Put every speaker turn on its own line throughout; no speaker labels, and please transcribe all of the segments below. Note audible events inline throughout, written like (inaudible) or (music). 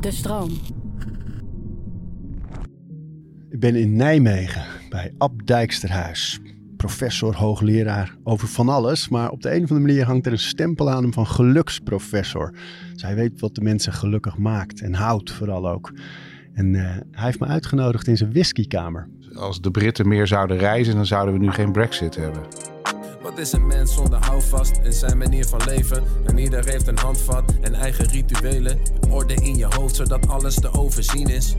De stroom.
Ik ben in Nijmegen bij Ab Dijksterhuis. Professor, hoogleraar over van alles. Maar op de een of andere manier hangt er een stempel aan hem van geluksprofessor. Dus hij weet wat de mensen gelukkig maakt en houdt vooral ook. En eh, hij heeft me uitgenodigd in zijn whiskykamer.
Als de Britten meer zouden reizen, dan zouden we nu geen brexit hebben.
Wat is een mens zonder houvast in zijn manier van leven? En ieder heeft een handvat en eigen rituelen. Orde in je hoofd zodat alles te overzien is.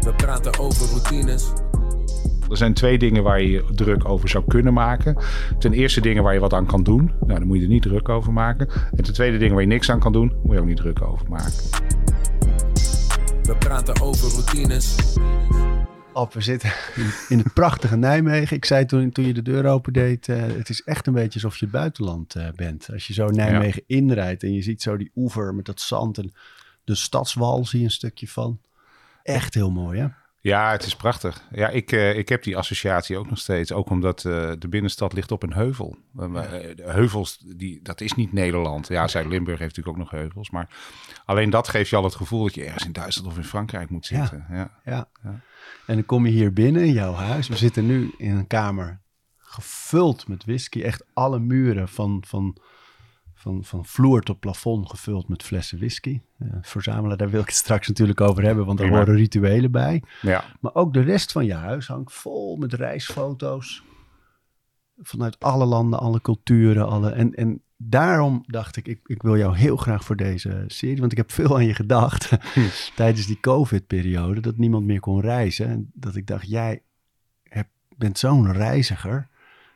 We praten over routines.
Er zijn twee dingen waar je je druk over zou kunnen maken. Ten eerste dingen waar je wat aan kan doen. Nou, dan moet je er niet druk over maken. En ten tweede dingen waar je niks aan kan doen, moet je ook niet druk over maken.
We praten over routines.
Ab, we zitten in het prachtige Nijmegen. Ik zei toen, toen je de deur opendeed, uh, het is echt een beetje alsof je het buitenland uh, bent. Als je zo Nijmegen inrijdt en je ziet zo die oever met dat zand en de stadswal zie je een stukje van. Echt heel mooi, hè?
Ja, het is prachtig. Ja, ik, uh, ik heb die associatie ook nog steeds. Ook omdat uh, de binnenstad ligt op een heuvel. Uh, de heuvels, die, dat is niet Nederland. Ja, Zuid-Limburg heeft natuurlijk ook nog heuvels. Maar alleen dat geeft je al het gevoel dat je ergens in Duitsland of in Frankrijk moet zitten.
Ja, ja. ja. ja. En dan kom je hier binnen in jouw huis. We zitten nu in een kamer gevuld met whisky. Echt alle muren van... van van, van vloer tot plafond gevuld met flessen whisky. Uh, verzamelen, daar wil ik het straks natuurlijk over hebben, want er Prima. horen rituelen bij.
Ja.
Maar ook de rest van je huis hangt vol met reisfoto's. Vanuit alle landen, alle culturen. Alle, en, en daarom dacht ik, ik, ik wil jou heel graag voor deze serie, want ik heb veel aan je gedacht (laughs) tijdens die COVID-periode, dat niemand meer kon reizen. En dat ik dacht, jij hebt, bent zo'n reiziger.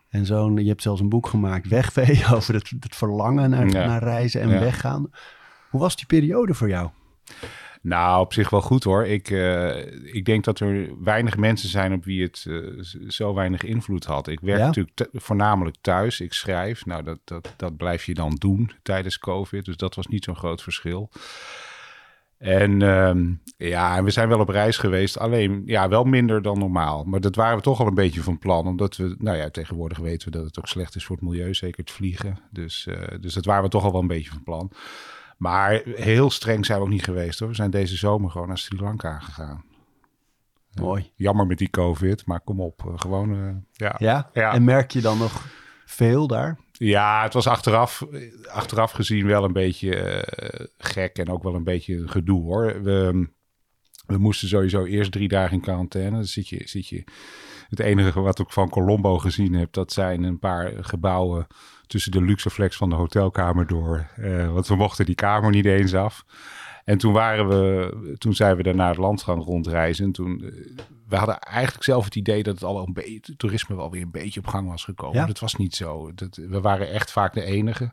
En zo'n, je hebt zelfs een boek gemaakt, Wegvee, (laughs) over het, het verlangen naar, ja. naar reizen en ja. weggaan. Hoe was die periode voor jou?
Nou, op zich wel goed hoor. Ik, uh, ik denk dat er weinig mensen zijn op wie het uh, zo weinig invloed had. Ik werk ja? natuurlijk voornamelijk thuis. Ik schrijf. Nou, dat, dat, dat blijf je dan doen tijdens COVID. Dus dat was niet zo'n groot verschil. En um, ja, we zijn wel op reis geweest. Alleen, ja, wel minder dan normaal. Maar dat waren we toch al een beetje van plan. Omdat we, nou ja, tegenwoordig weten we dat het ook slecht is voor het milieu. Zeker het vliegen. Dus, uh, dus dat waren we toch al wel een beetje van plan. Maar heel streng zijn we ook niet geweest hoor. We zijn deze zomer gewoon naar Sri Lanka gegaan.
Mooi.
Uh, jammer met die COVID, maar kom op. Uh, gewoon, uh, ja.
ja. Ja? En merk je dan nog veel daar?
Ja, het was achteraf, achteraf gezien wel een beetje gek en ook wel een beetje gedoe hoor. We, we moesten sowieso eerst drie dagen in quarantaine. Dan zit je, zit je. Het enige wat ik van Colombo gezien heb, dat zijn een paar gebouwen tussen de luxe flex van de hotelkamer door. Uh, want we mochten die kamer niet eens af. En toen waren we, toen zijn we daar naar het land gaan rondreizen. En toen, we hadden eigenlijk zelf het idee dat het al een beetje, toerisme wel weer een beetje op gang was gekomen. Ja? Dat was niet zo. Dat, we waren echt vaak de enige.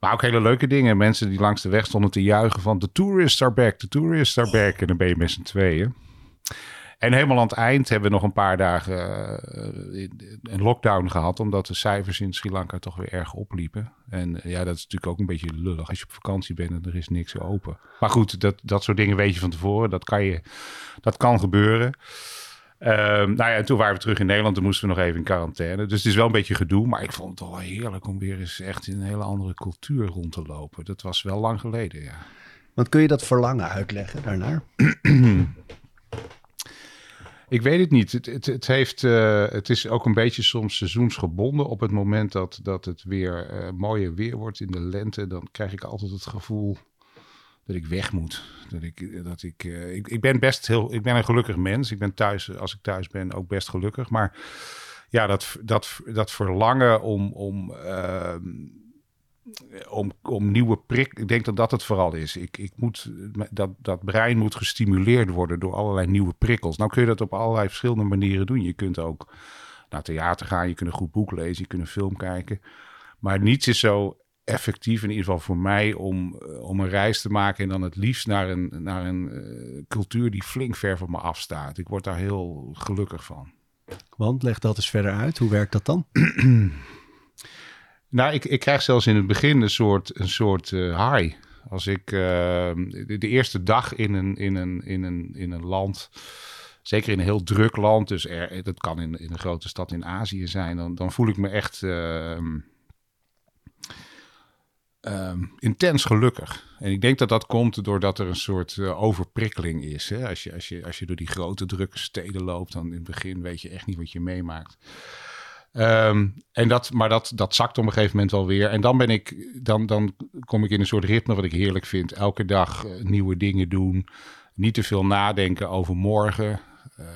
Maar ook hele leuke dingen. Mensen die langs de weg stonden te juichen van de tourists are back, de tourists are back. En dan ben je met z'n tweeën. En helemaal aan het eind hebben we nog een paar dagen uh, een lockdown gehad, omdat de cijfers in Sri Lanka toch weer erg opliepen. En uh, ja, dat is natuurlijk ook een beetje lullig als je op vakantie bent en er is niks open. Maar goed, dat, dat soort dingen weet je van tevoren. Dat kan, je, dat kan gebeuren. Um, nou ja, en toen waren we terug in Nederland. Toen moesten we nog even in quarantaine. Dus het is wel een beetje gedoe. Maar ik vond het wel heerlijk om weer eens echt in een hele andere cultuur rond te lopen. Dat was wel lang geleden, ja.
Want kun je dat verlangen uitleggen daarnaar? (clears throat)
Ik weet het niet. Het, het, het, heeft, uh, het is ook een beetje soms seizoensgebonden. Op het moment dat, dat het weer uh, mooier weer wordt in de lente, dan krijg ik altijd het gevoel dat ik weg moet. Dat ik, dat ik, ik, ik ben best heel, ik ben een gelukkig mens. Ik ben thuis, als ik thuis ben, ook best gelukkig. Maar ja, dat, dat, dat verlangen om, om om, om nieuwe prik. Ik denk dat dat het vooral is. Ik, ik moet, dat, dat brein moet gestimuleerd worden door allerlei nieuwe prikkels. Nou kun je dat op allerlei verschillende manieren doen. Je kunt ook naar theater gaan, je kunt een goed boek lezen, je kunt een film kijken. Maar niets is zo effectief, in ieder geval voor mij, om, om een reis te maken en dan het liefst naar een, naar een uh, cultuur die flink ver van me afstaat. Ik word daar heel gelukkig van.
Want leg dat eens verder uit. Hoe werkt dat dan? (clears throat)
Nou, ik, ik krijg zelfs in het begin een soort, een soort uh, high. Als ik uh, de, eerste dag in een, in, een, in, een, in een land, zeker in een heel druk land, dus er, dat kan in, in een grote stad in Azië zijn, dan, dan voel ik me echt. Uh, ehm, intens gelukkig. En ik denk dat dat komt doordat er een soort overprikkeling is. Hè? Als, je, als, je, als je door die grote drukke steden loopt, dan in het begin weet je echt niet wat je meemaakt. Um, en dat, maar dat, dat zakt op een gegeven moment wel weer. En dan ben ik, dan, dan kom ik in een soort ritme wat ik heerlijk vind. Elke dag uh, nieuwe dingen doen. Niet te veel nadenken over morgen. Uh,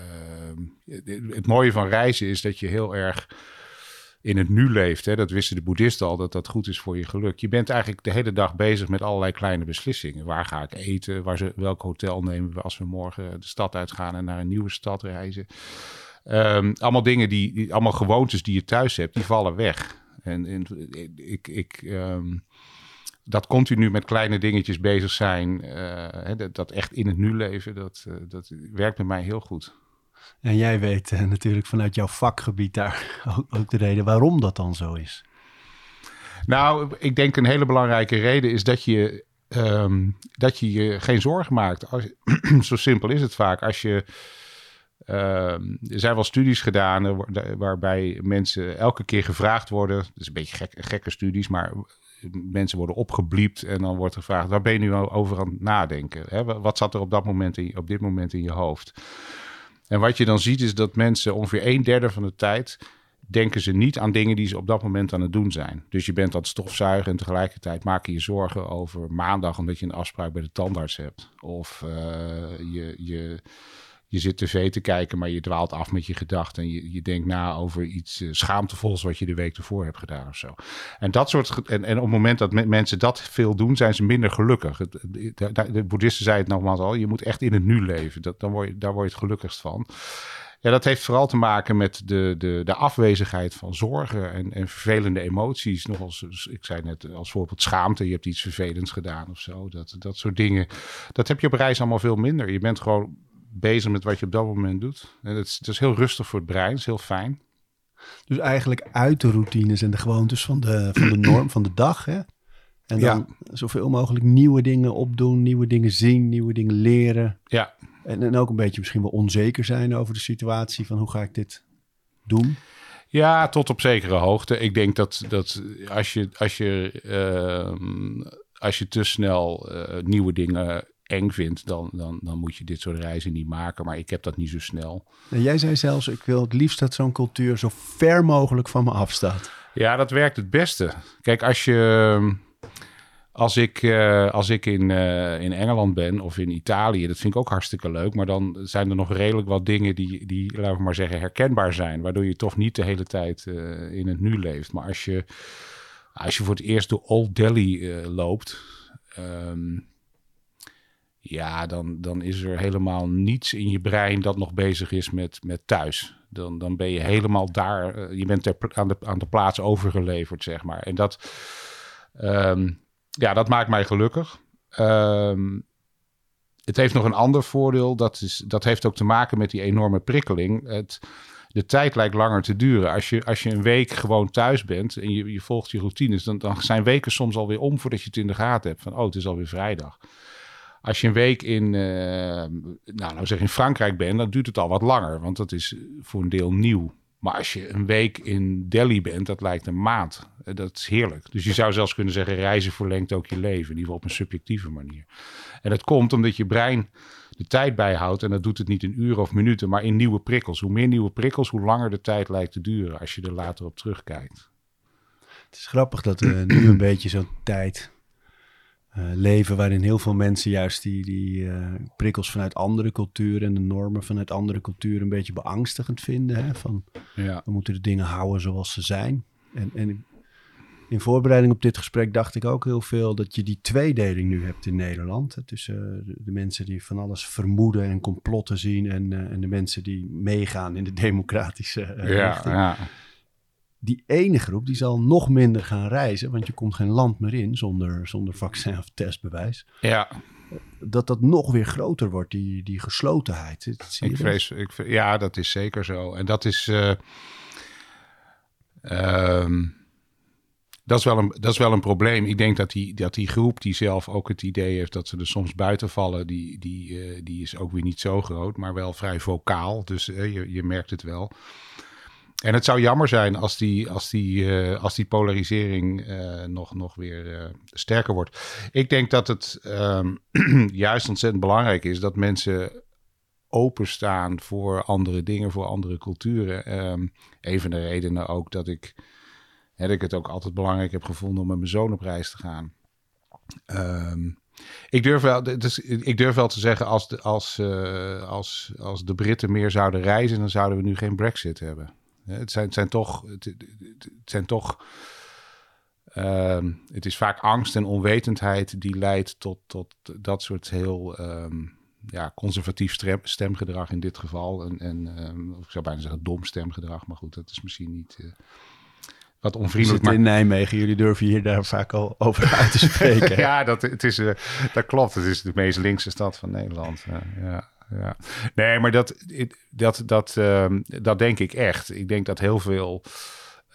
het mooie van reizen is dat je heel erg in het nu leeft. Hè? Dat wisten de boeddhisten al, dat dat goed is voor je geluk. Je bent eigenlijk de hele dag bezig met allerlei kleine beslissingen. Waar ga ik eten? Waar welk hotel nemen we als we morgen de stad uitgaan en naar een nieuwe stad reizen? Um, allemaal dingen die, die, allemaal gewoontes die je thuis hebt, die vallen weg. En, en ik, ik um, dat continu met kleine dingetjes bezig zijn, uh, hè, dat, dat, echt in het nu leven, dat, uh, dat werkt bij mij heel goed.
En jij weet uh, natuurlijk vanuit jouw vakgebied daar (laughs) ook, ook, de reden waarom dat dan zo is.
Nou, ik denk een hele belangrijke reden is dat je um, dat je je geen zorgen maakt. Als, (clears throat) zo simpel is het vaak. Als je er zijn wel studies gedaan waarbij mensen elke keer gevraagd worden. Dat is een beetje gek, gekke studies, maar mensen worden opgebliept en dan wordt gevraagd: waar ben je nu over aan het nadenken? Hè? Wat zat er op, dat moment in, op dit moment in je hoofd? En wat je dan ziet is dat mensen ongeveer een derde van de tijd denken ze niet aan dingen die ze op dat moment aan het doen zijn. Dus je bent aan het stofzuigen en tegelijkertijd maak je je zorgen over maandag omdat je een afspraak bij de tandarts hebt. Of uh, je, je je zit tv te kijken, maar je dwaalt af met je gedachten. En je, je denkt na over iets uh, schaamtevols wat je de week ervoor hebt gedaan of zo. En, dat soort, en, en op het moment dat mensen dat veel doen, zijn ze minder gelukkig. de, de, de, boeddhisten zei het nogmaals al, je moet echt in het nu leven. Dat, dan word je, daar word je het gelukkigst van. Ja, dat heeft vooral te maken met de, de, de afwezigheid van zorgen en, en vervelende emoties. Nog als, ik zei net als voorbeeld schaamte, je hebt iets vervelends gedaan of zo. Dat, dat soort dingen. Dat heb je op reis allemaal veel minder. Je bent gewoon bezig met wat je op dat moment doet. En dat is, dat is heel rustig voor het brein, is heel fijn.
Dus eigenlijk uit de routines en de gewoontes van de, van de norm van de dag. Hè? En dan ja. zoveel mogelijk nieuwe dingen opdoen, nieuwe dingen zien, nieuwe dingen leren.
Ja.
En, en ook een beetje misschien wel onzeker zijn over de situatie van hoe ga ik dit doen.
Ja, tot op zekere hoogte. Ik denk dat, dat als je, als je, uh, als je te snel uh, nieuwe dingen eng vindt, dan, dan, dan moet je dit soort reizen niet maken. Maar ik heb dat niet zo snel.
En jij zei zelfs, ik wil het liefst dat zo'n cultuur zo ver mogelijk van me afstaat.
Ja, dat werkt het beste. Kijk, als je... Als ik, uh, als ik in, uh, in Engeland ben of in Italië, dat vind ik ook hartstikke leuk. Maar dan zijn er nog redelijk wat dingen die, die laten we maar zeggen, herkenbaar zijn. Waardoor je toch niet de hele tijd uh, in het nu leeft. Maar als je, als je voor het eerst door Old Delhi loopt, um, ja, dan, dan is er helemaal niets in je brein dat nog bezig is met, met thuis. Dan, dan ben je helemaal daar, uh, je bent ter, aan, de, aan de plaats overgeleverd, zeg maar. En dat, um, ja, dat maakt mij gelukkig. Um, het heeft nog een ander voordeel, dat, is, dat heeft ook te maken met die enorme prikkeling. Het, de tijd lijkt langer te duren. Als je, als je een week gewoon thuis bent en je, je volgt je routines, dan, dan zijn weken soms alweer om voordat je het in de gaten hebt. Van, oh, het is alweer vrijdag. Als je een week in, uh, nou, nou zeg in Frankrijk bent, dan duurt het al wat langer, want dat is voor een deel nieuw. Maar als je een week in Delhi bent, dat lijkt een maand. Dat is heerlijk. Dus je zou zelfs kunnen zeggen, reizen verlengt ook je leven. In ieder geval op een subjectieve manier. En dat komt omdat je brein de tijd bijhoudt. En dat doet het niet in uren of minuten, maar in nieuwe prikkels. Hoe meer nieuwe prikkels, hoe langer de tijd lijkt te duren als je er later op terugkijkt.
Het is grappig dat we nu een beetje zo'n tijd uh, leven waarin heel veel mensen juist die, die uh, prikkels vanuit andere culturen en de normen vanuit andere culturen een beetje beangstigend vinden. Hè? Van,
ja.
We moeten de dingen houden zoals ze zijn. En, en in voorbereiding op dit gesprek dacht ik ook heel veel dat je die tweedeling nu hebt in Nederland. Hè? Tussen de, de, mensen die van alles vermoeden en complotten zien en, uh, en de mensen die meegaan in de democratische
ja,
richting.
Ja
die ene groep die zal nog minder gaan reizen, want je komt geen land meer in zonder, zonder vaccin of testbewijs.
Ja.
Dat dat nog weer groter wordt, die, die geslotenheid.
Ik vrees, ik, ja, dat is zeker zo. En dat is. Uh, um, dat is, wel een, dat is wel een probleem. Ik denk dat die, dat die groep die zelf ook het idee heeft dat ze er soms buiten vallen, die, die, uh, die is ook weer niet zo groot, maar wel vrij vocaal. Dus uh, je, je merkt het wel. En het zou jammer zijn als die, als die, eh, als die polarisering eh, nog, nog weer eh, sterker wordt. Ik denk dat het ehm, (clears throat) juist ontzettend belangrijk is dat mensen openstaan voor andere dingen, voor andere culturen. Um, een van de redenen ook dat ik, hè, dat ik het ook altijd belangrijk heb gevonden om met mijn zoon op reis te gaan. Ehm, ik, durf wel, dus, ik durf wel te zeggen, als de, als, als, als de Britten meer zouden reizen, dan zouden we nu geen Brexit hebben. Het zijn, het zijn toch. Het, het zijn toch um, het is vaak angst en onwetendheid die leidt tot, tot dat soort heel um, ja, conservatief stemgedrag in dit geval. En, en um, ik zou bijna zeggen dom stemgedrag, maar goed, dat is misschien niet. Uh, wat onvriendelijk.
Maar... in Nijmegen, jullie durven hier daar vaak al (laughs) over uit te spreken. (laughs)
ja, dat, het is, uh, dat klopt. Het is de meest linkse stad van Nederland. Uh, ja ja. Nee, maar dat, dat, dat, uh, dat denk ik echt. Ik denk dat heel veel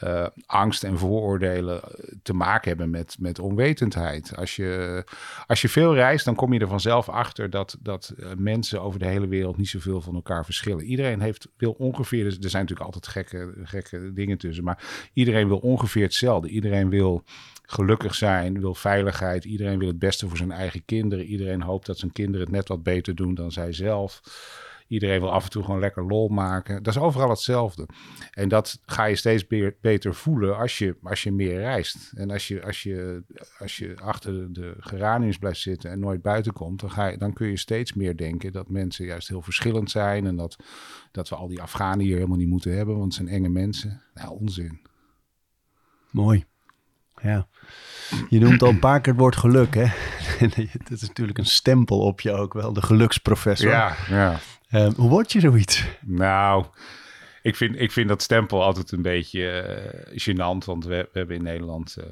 uh, angst en vooroordelen eh, te maken hebben met, met onwetendheid. Als je, als je veel reist, dan kom je er vanzelf achter dat, dat uh, mensen over de hele wereld niet zoveel van elkaar verschillen. Iedereen heeft, wil ongeveer, er zijn natuurlijk altijd gekke, gekke dingen tussen, maar iedereen wil ongeveer hetzelfde. Iedereen wil gelukkig zijn, wil veiligheid. Iedereen wil het beste voor zijn eigen kinderen. Iedereen hoopt dat zijn kinderen het net wat beter doen dan zij zelf. Iedereen wil af en toe gewoon lekker lol maken. Dat is overal hetzelfde. En dat ga je steeds beter voelen als je, als je meer reist. En als je, als, je, als je achter de geraniums blijft zitten en nooit buiten komt, dan, ga je, dan kun je steeds meer denken dat mensen juist heel verschillend zijn. En dat, dat we al die Afghanen hier helemaal niet moeten hebben, want het zijn enge mensen. Nou, onzin.
Mooi. Ja. Je noemt al een (clears throat) paar keer het woord geluk, hè? (laughs) dat is natuurlijk een stempel op je ook wel, de geluksprofessor.
Ja, ja.
Um, hoe word je zoiets?
Nou, ik vind, ik vind dat stempel altijd een beetje uh, gênant, want we, we, hebben in Nederland uh,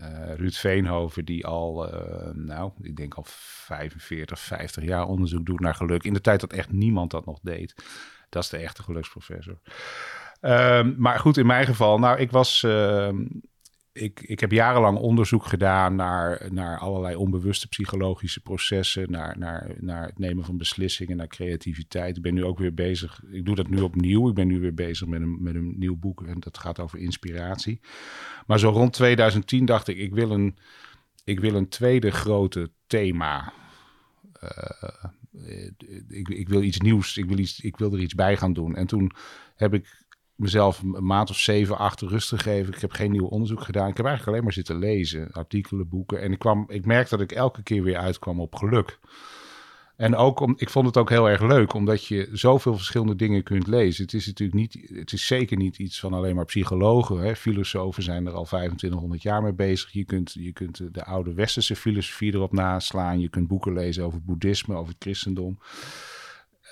uh, Ruud Veenhoven, die al, nou, ik denk al 45, 50 jaar onderzoek doet naar geluk. In de tijd dat echt niemand dat nog deed. Dat is de echte geluksprofessor. Um, maar goed, in mijn geval, nou, ik was ehm, ik, ik heb jarenlang onderzoek gedaan naar, naar allerlei onbewuste psychologische processen, naar, naar, naar het nemen van beslissingen, naar creativiteit. Ik ben nu ook weer bezig, ik doe dat nu opnieuw. Ik ben nu weer bezig met een, met een nieuw boek en dat gaat over inspiratie. Maar zo rond 2010 dacht ik, ik wil een, ik wil een tweede grote thema. Uh, ik, ik wil iets nieuws, ik wil, iets, ik wil er iets bij gaan doen. En toen heb ik mezelf een maand of zeven, acht rust gegeven. Ik heb geen nieuw onderzoek gedaan. Ik heb eigenlijk alleen maar zitten lezen, artikelen, boeken. En ik, kwam, ik merkte dat ik elke keer weer uitkwam op geluk. En ook om, ik vond het ook heel erg leuk, omdat je zoveel verschillende dingen kunt lezen. Het is natuurlijk niet, het is zeker niet iets van alleen maar psychologen. Hè. Filosofen zijn er al 2500 jaar mee bezig. Je kunt, je kunt de oude westerse filosofie erop naslaan. Je kunt boeken lezen over boeddhisme, over het christendom.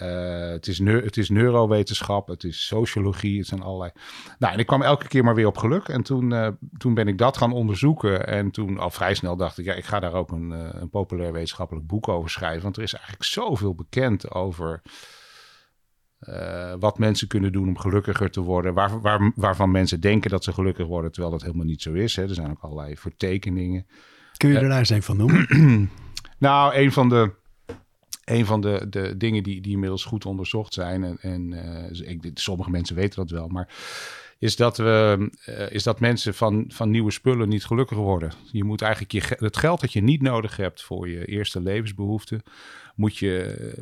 Uh, het, is het is neurowetenschap, het is sociologie, het zijn allerlei. Nou, en ik kwam elke keer maar weer op geluk. En toen, uh, toen ben ik dat gaan onderzoeken. En toen al vrij snel dacht ik, ja, ik ga daar ook een, uh, een populair wetenschappelijk boek over schrijven. Want er is eigenlijk zoveel bekend over wat mensen kunnen doen om gelukkiger te worden. Waar, waar, waarvan mensen denken dat ze gelukkig worden, terwijl dat helemaal niet zo is. Hè. Er zijn ook allerlei vertekeningen.
Kun je er daar eens een van noemen? (clears throat)
nou, een van de een van de, de dingen die, die inmiddels goed onderzocht zijn, en, en uh, ik, sommige mensen weten dat wel, maar is dat, we, uh, is dat mensen van, van nieuwe spullen niet gelukkiger worden. Je moet eigenlijk je, het geld dat je niet nodig hebt voor je eerste levensbehoeften, moet je,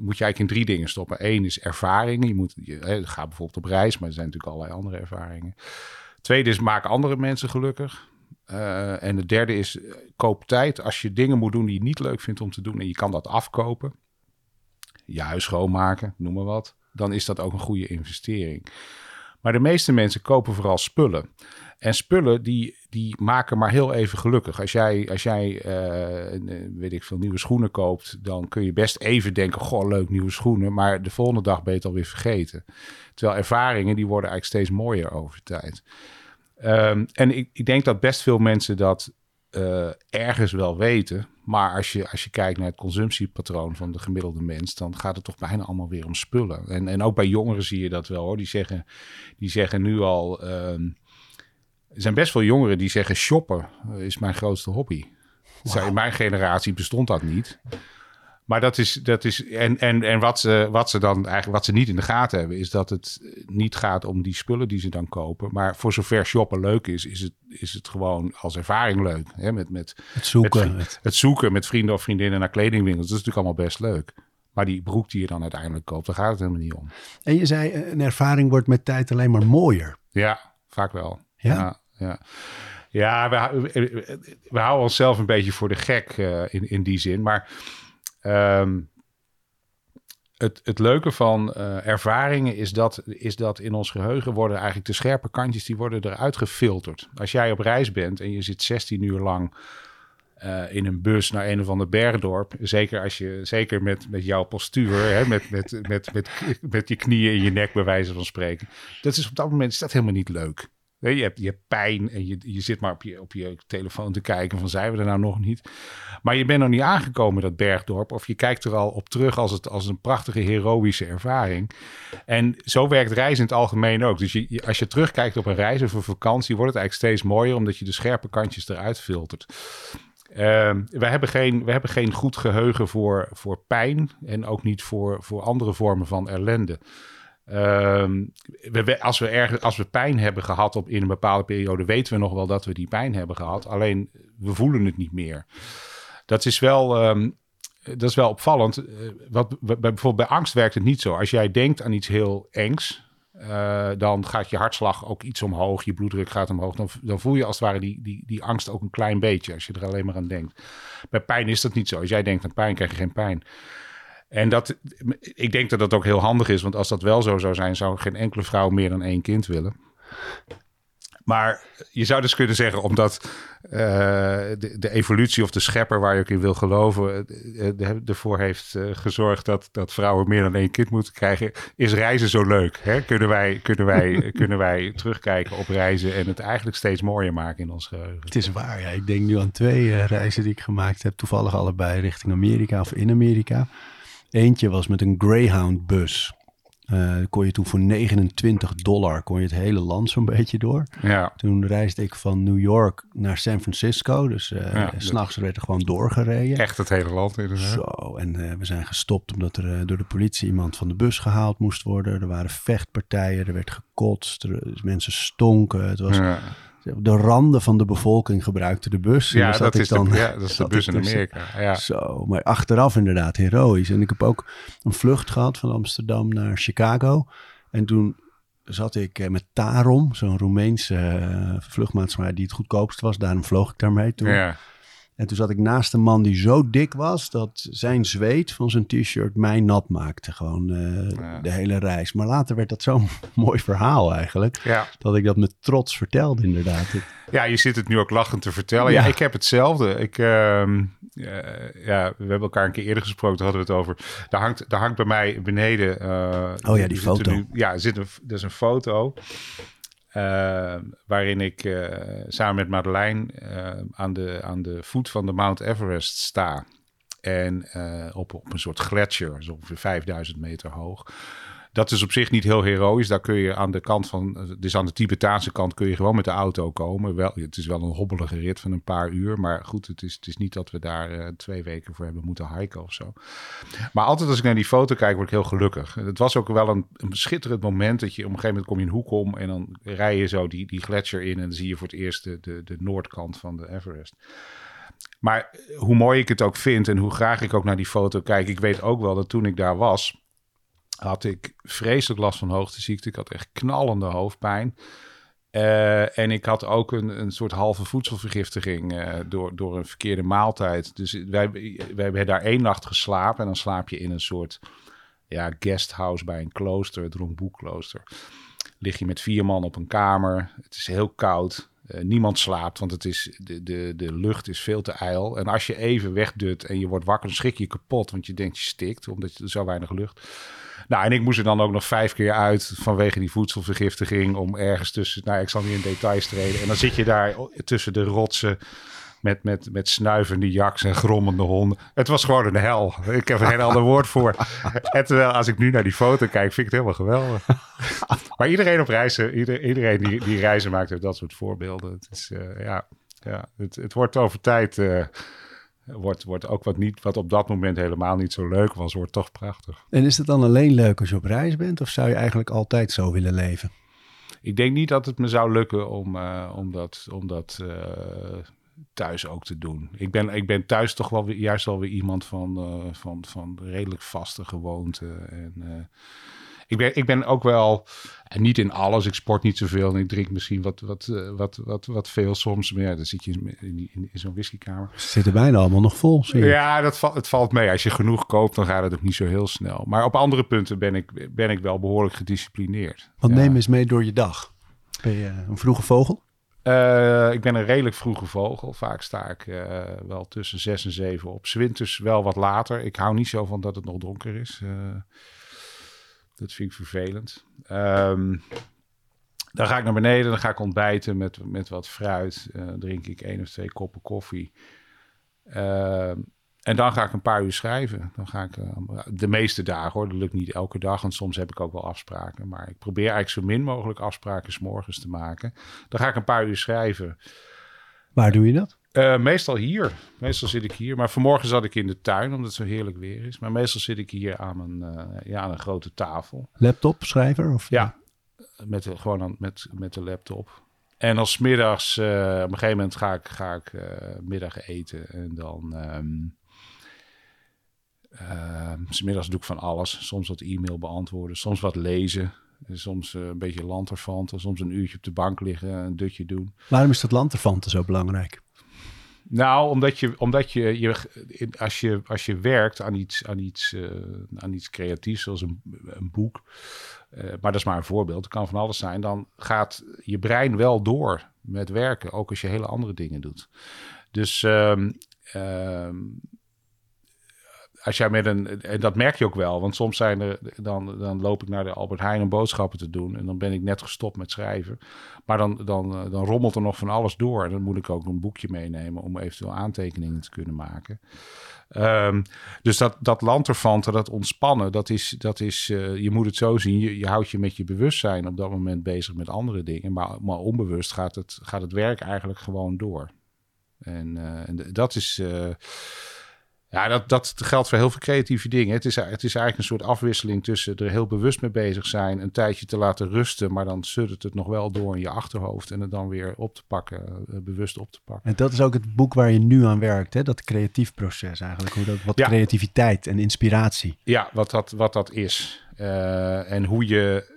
moet je eigenlijk in drie dingen stoppen. Eén is ervaringen. Je moet, je, hè, ga bijvoorbeeld op reis, maar er zijn natuurlijk allerlei andere ervaringen. Tweede is maak andere mensen gelukkig. Uh, en het derde is koop tijd. Als je dingen moet doen die je niet leuk vindt om te doen en je kan dat afkopen je huis schoonmaken, noem maar wat, dan is dat ook een goede investering. Maar de meeste mensen kopen vooral spullen. En spullen die, die maken maar heel even gelukkig. Als jij, als jij uh, weet ik veel, nieuwe schoenen koopt, dan kun je best even denken: Goh, leuk nieuwe schoenen. Maar de volgende dag ben je het alweer vergeten. Terwijl ervaringen die worden eigenlijk steeds mooier over tijd. Um, en ik, ik denk dat best veel mensen dat uh, ergens wel weten. Maar als je, als je kijkt naar het consumptiepatroon van de gemiddelde mens, dan gaat het toch bijna allemaal weer om spullen. En, en ook bij jongeren zie je dat wel hoor. Die zeggen, die zeggen nu al. Uh, er zijn best veel jongeren die zeggen: shoppen is mijn grootste hobby. Wow. In mijn generatie bestond dat niet. Maar dat is, dat is en, en, en wat, ze, wat ze dan eigenlijk, wat ze niet in de gaten hebben, is dat het niet gaat om die spullen die ze dan kopen. Maar voor zover shoppen leuk is, is het, is het gewoon als ervaring leuk. Hè? Met, met,
Het zoeken.
met, het zoeken met vrienden of vriendinnen naar kledingwinkels. Dat is natuurlijk allemaal best leuk. Maar die broek die je dan uiteindelijk koopt, daar gaat het helemaal niet om.
En je zei, eh, een ervaring wordt met tijd alleen maar mooier.
Ja, vaak wel.
Ja?
Ja, ja. Ja, we, we, we houden onszelf een beetje voor de gek eh, in, in die zin. Maar ehm, het, het leuke van eh, ervaringen is dat, is dat in ons geheugen worden eigenlijk de scherpe kantjes, die worden eruit gefilterd. Als jij op reis bent en je zit 16 uur lang eh, in een bus naar een of ander bergdorp. Zeker als je, zeker met, met jouw postuur, hè, met, met, met, met, met je knieën in je nek, bij wijze van spreken. Dat is op dat moment is dat helemaal niet leuk. Je, hebt, je pijn en je, je zit maar op je, op je telefoon te kijken van zijn we er nou nog niet. Maar je bent nog niet aangekomen dat bergdorp of je kijkt er al op terug als, het, als een prachtige heroïsche ervaring. En zo werkt reizen in het algemeen ook. Dus je- als je terugkijkt op een reis of een vakantie wordt het eigenlijk steeds mooier omdat je de scherpe kantjes eruit filtert. Ehm, we, hebben geen, we hebben geen goed geheugen voor, voor pijn en ook niet voor, voor andere vormen van ellende. Ehm, we, als, we als we pijn hebben gehad op, in een bepaalde periode, weten we nog wel dat we die pijn hebben gehad. Alleen we voelen het niet meer. Dat is wel, ehm, dat is wel opvallend. Eh, wat, bij, bijvoorbeeld bij angst werkt het niet zo. Als jij denkt aan iets heel engs, eh, dan gaat je hartslag ook iets omhoog, je bloeddruk gaat omhoog. Dan, dan voel je als het ware die, die, die angst ook een klein beetje, als je er alleen maar aan denkt. Bij pijn is dat niet zo. Als jij denkt aan pijn, krijg je geen pijn. En dat, ik denk dat dat ook heel handig is, want als dat wel zo zou zijn, zou geen enkele vrouw meer dan één kind willen. Maar je zou dus kunnen zeggen, omdat eh, de, de evolutie of de schepper waar je ook in wil geloven, eh, eh, ervoor heeft gezorgd dat, dat vrouwen meer dan één kind moeten krijgen, is reizen zo leuk. Hè? Kunnen, wij, kunnen, wij, (laughs) kunnen wij terugkijken op reizen en het eigenlijk steeds mooier maken in ons geheugen.
Het is waar, ja. Ik denk nu aan twee reizen die ik gemaakt heb. Toevallig allebei richting Amerika of in Amerika. Eentje was met een Greyhound-bus. Eh, kon je toen voor 29 dollar kon je het hele land zo'n (laughs) beetje door.
Ja,
Toen reisde ik van New York naar San Francisco. Dus eh
Ja,
s s'nachts werd er gewoon doorgereden.
echt het hele land inderdaad.
Zo, en eh, we zijn gestopt omdat er door de politie iemand van de bus gehaald moest worden. Er waren vechtpartijen, er werd gekotst, er, mensen stonken. Het was,
Ja.
De randen van de bevolking gebruikten de bus.
Ja,
zat
dat
ik
is,
dan,
de, ja, dat is de (laughs) bus in
tussen.
Amerika. Ja.
Zo, maar achteraf inderdaad heroïs. En ik heb ook een vlucht gehad van Amsterdam naar Chicago. En toen zat ik eh, met Tarom, zo'n Roemeense eh, vluchtmaatschappij die het goedkoopst was. Daarom vloog ik daarmee toen.
Ja.
En toen zat ik naast een man die zo dik was dat zijn zweet van zijn t-shirt mij nat maakte. Gewoon eh,
Ja.
de hele reis. Maar later werd dat zo'n (laughs) mooi verhaal eigenlijk.
Ja.
Dat ik dat met trots vertelde inderdaad.
Ja, je zit het nu ook lachend te vertellen. Ja,
Ja.
ik heb hetzelfde. Ik, ehm, eh, ja, we hebben elkaar een keer eerder gesproken, daar hadden we het over. Daar hangt, daar hangt bij mij beneden... eh,
Oh ja, die foto.
nu- ja, zit een, er is een foto eh, waarin ik eh, samen met Madeleine eh, aan, de, aan de voet van de Mount Everest sta. En op, op een soort gletsjer, zo ongeveer 5000 meter hoog. Dat is op zich niet heel heroïs. Daar kun je aan de kant van, dus aan de Tibetaanse kant kun je gewoon met de auto komen. Wel, het is wel een hobbelige rit van een paar uur. Maar goed, het is, het is niet dat we daar eh, twee weken voor hebben moeten hiken of zo. Maar altijd als ik naar die foto kijk, word ik heel gelukkig. Het was ook wel een, een schitterend moment dat je op een gegeven moment kom je een hoek om en dan rij je zo die, die gletsjer in en dan zie je voor het eerst de, de, de noordkant van de Everest. Maar hoe mooi ik het ook vind en hoe graag ik ook naar die foto kijk, ik weet ook wel dat toen ik daar was, had ik vreselijk last van hoogteziekte. Ik had echt knallende hoofdpijn. Eh, en ik had ook een, een soort halve voedselvergiftiging eh, door, door een verkeerde maaltijd. Dus wij, wij hebben daar één nacht geslapen en dan slaap je in een soort ja, guesthouse bij een klooster, het Rongboek-klooster. Lig je met vier man op een kamer. Het is heel koud. Eh, niemand slaapt, want het is, de, de, de lucht is veel te ijl. En als je even wegdut en je wordt wakker, dan schrik je kapot. Want je denkt je stikt, omdat je zo weinig lucht. Nou, en ik moest er dan ook nog vijf keer uit vanwege die voedselvergiftiging. Om ergens tussen, nou, ik zal niet in details treden. En dan zit je daar tussen de rotsen met, met, met snuivende jaks en grommende honden. Het was gewoon een hel. Ik heb er geen ander woord voor. En terwijl als ik nu naar die foto kijk, vind ik het helemaal geweldig. Maar iedereen op reizen, ieder- iedereen die, die reizen maakt, heeft dat soort voorbeelden. Het, is, eh, ja, ja, het, het wordt over tijd, eh, wordt, wordt ook wat, niet, wat op dat moment helemaal niet zo leuk was, wordt toch prachtig.
En is het dan alleen leuk als je op reis bent? Of zou je eigenlijk altijd zo willen leven?
Ik denk niet dat het me zou lukken om, uh, om dat, om dat uh, thuis ook te doen. Ik ben, ik ben thuis toch wel weer, juist wel weer iemand van, uh, van, van redelijk vaste gewoonten. En ik ben, ik ben ook wel, en niet in alles, ik sport niet zoveel en ik drink misschien wat, wat, wat, wat, wat veel soms. Maar ja, dan zit je in, in, in, zo'n whiskykamer.
Ze zitten bijna allemaal nog vol. Zie je.
Ja, dat valt, het valt mee. Als je genoeg koopt, dan gaat het ook niet zo heel snel. Maar op andere punten ben ik, ben ik wel behoorlijk gedisciplineerd.
Wat
ja.
neem eens mee door je dag? Ben je een vroege vogel?
Uh, ik ben een redelijk vroege vogel. Vaak sta ik uh, wel tussen zes en zeven op. Zwinters wel wat later. Ik hou niet zo van dat het nog donker is. Uh, dat vind ik vervelend. Um, dan ga ik naar beneden, dan ga ik ontbijten met, met wat fruit. Uh, drink ik één of twee koppen koffie. Uh, en dan ga ik een paar uur schrijven. Dan ga ik uh, de meeste dagen hoor. Dat lukt niet elke dag. Want soms heb ik ook wel afspraken. Maar ik probeer eigenlijk zo min mogelijk afspraken s morgens te maken. Dan ga ik een paar uur schrijven.
Waar doe je dat?
Uh, meestal hier. Meestal zit ik hier. Maar vanmorgen zat ik in de tuin, omdat het zo heerlijk weer is. Maar meestal zit ik hier aan een, uh, ja, aan een grote tafel.
Laptop, schrijver? Of?
Ja, met, de, gewoon aan, met, met de laptop. En als middags, uh, op een gegeven moment ga ik, ga ik middag eten. En dan... Um, middags doe ik van alles. Soms wat e-mail beantwoorden, soms wat lezen. Soms een beetje lanterfanten, soms een uurtje op de bank liggen, een dutje doen.
Waarom is dat lanterfanten zo belangrijk?
Nou, omdat je, omdat je, je als, je als je werkt aan iets, aan iets, uh, aan iets creatiefs, zoals een, een boek, uh, maar dat is maar een voorbeeld, het kan van alles zijn, dan gaat je brein wel door met werken, ook als je hele andere dingen doet. Dus um, um, als jij met een, en dat merk je ook wel, want soms zijn er, dan, dan loop ik naar de Albert Heijn om boodschappen te doen en dan ben ik net gestopt met schrijven. Maar dan, dan, dan rommelt er nog van alles door en dan moet ik ook een boekje meenemen om eventueel aantekeningen te kunnen maken. Um, dus dat, dat lanterfanten, dat ontspannen, dat is, dat is uh, je moet het zo zien, je, je houdt je met je bewustzijn op dat moment bezig met andere dingen, maar, maar onbewust gaat het, gaat het werk eigenlijk gewoon door. En, uh, en dat is... ja, dat, dat geldt voor heel veel creatieve dingen. Het is, het is eigenlijk een soort afwisseling tussen er heel bewust mee bezig zijn, een tijdje te laten rusten, maar dan suddert het nog wel door in je achterhoofd en het dan weer op te pakken, uh, bewust op te pakken.
En dat is ook het boek waar je nu aan werkt, hè? dat creatief proces eigenlijk, hoe dat, wat ja. creativiteit en inspiratie.
Ja, wat dat, wat dat is. Uh, en hoe je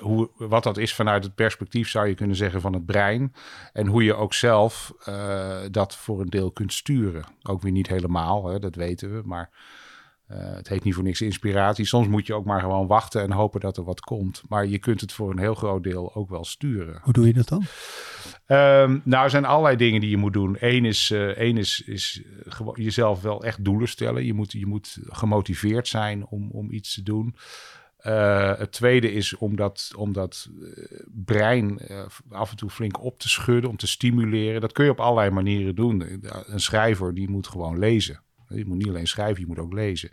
hoe, wat dat is vanuit het perspectief, zou je kunnen zeggen, van het brein. En hoe je ook zelf uh, dat voor een deel kunt sturen. Ook weer niet helemaal, hè, dat weten we. Maar uh, het heet niet voor niks inspiratie. Soms moet je ook maar gewoon wachten en hopen dat er wat komt. Maar je kunt het voor een heel groot deel ook wel sturen.
Hoe doe je dat dan?
Um, nou, er zijn allerlei dingen die je moet doen. Eén is, uh, één is, is jezelf wel echt doelen stellen. Je moet, je moet gemotiveerd zijn om, om iets te doen. Uh, het tweede is om dat, om dat uh, brein uh, af en toe flink op te schudden, om te stimuleren. Dat kun je op allerlei manieren doen. Een schrijver die moet gewoon lezen. Je moet niet alleen schrijven, je moet ook lezen.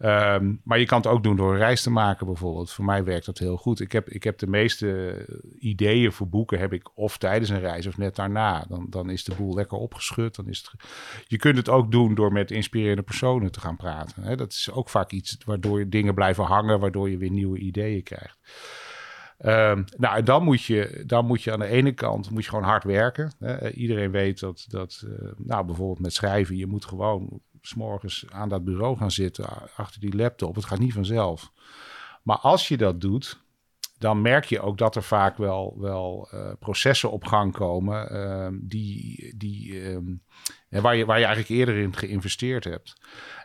Um, maar je kan het ook doen door een reis te maken bijvoorbeeld. Voor mij werkt dat heel goed. Ik heb, ik heb de meeste ideeën voor boeken heb ik of tijdens een reis of net daarna. Dan, dan is de boel lekker opgeschud. Dan is het... Je kunt het ook doen door met inspirerende personen te gaan praten. Hè? Dat is ook vaak iets waardoor dingen blijven hangen, waardoor je weer nieuwe ideeën krijgt. Um, nou, dan moet, je, dan moet je aan de ene kant moet je gewoon hard werken. Hè? Iedereen weet dat, dat uh, nou, bijvoorbeeld met schrijven, je moet gewoon s'morgens aan dat bureau gaan zitten, achter die laptop. Het gaat niet vanzelf. Maar als je dat doet, dan merk je ook dat er vaak wel, wel uh, processen op gang komen uh, die, die, um, waar, je, waar je eigenlijk eerder in geïnvesteerd hebt.